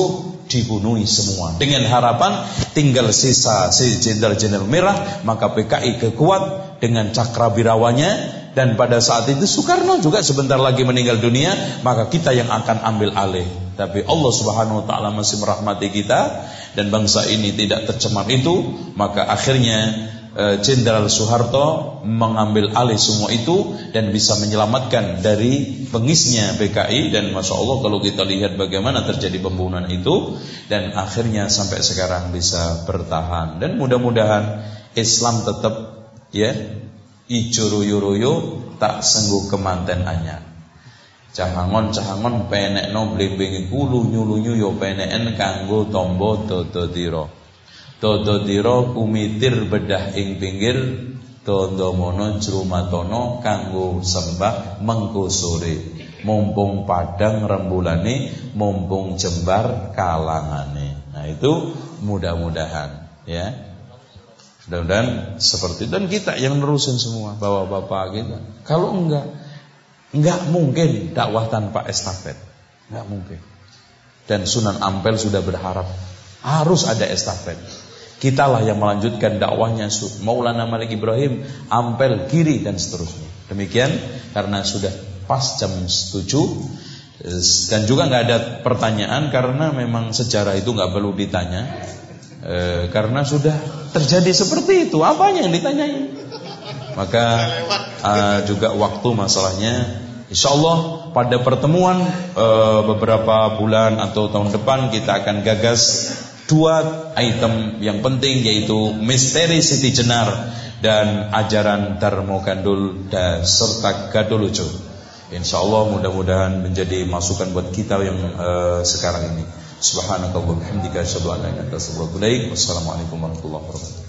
dibunuhi semua. Dengan harapan tinggal sisa si jenderal-jenderal merah maka PKI kekuat dengan cakrabirawanya dan pada saat itu Soekarno juga sebentar lagi meninggal dunia maka kita yang akan ambil alih. Tapi Allah Subhanahu wa taala masih merahmati kita dan bangsa ini tidak tercemar itu maka akhirnya Jenderal Soeharto mengambil alih semua itu dan bisa menyelamatkan dari pengisnya PKI dan masya Allah kalau kita lihat bagaimana terjadi pembunuhan itu dan akhirnya sampai sekarang bisa bertahan. Dan mudah-mudahan Islam tetap ya ijo tak sengguh kemanten anyar. Cahangon cahangon penek no blimbingi kulu nyulu yo peneken kanggo tombo dodo tiro Dodo kumitir bedah ing pinggir Dondo mono jrumatono kanggo sembah mengko sore. Mumpung padang rembulane mumpung jembar kalangane. Nah itu mudah-mudahan ya. Mudah-mudahan seperti dan kita yang nerusin semua bapak-bapak kita. Kalau enggak enggak mungkin dakwah tanpa estafet. Enggak mungkin. Dan Sunan Ampel sudah berharap harus ada estafet Kitalah yang melanjutkan dakwahnya Maulana Malik Ibrahim, Ampel, Giri dan seterusnya. Demikian karena sudah pas jam 7 dan juga nggak ada pertanyaan karena memang sejarah itu nggak perlu ditanya. E, karena sudah terjadi seperti itu. Apanya yang ditanyain? Maka uh, juga waktu masalahnya. Insya Allah pada pertemuan uh, beberapa bulan atau tahun depan kita akan gagas dua item yang penting yaitu misteri Siti Jenar dan ajaran Darmo Gandul dan serta Gadul Lucu. Insya Allah mudah-mudahan menjadi masukan buat kita yang uh, sekarang ini. Subhanakallahumma hamdika asyhadu an la ilaha illa anta. Wassalamualaikum warahmatullahi wabarakatuh.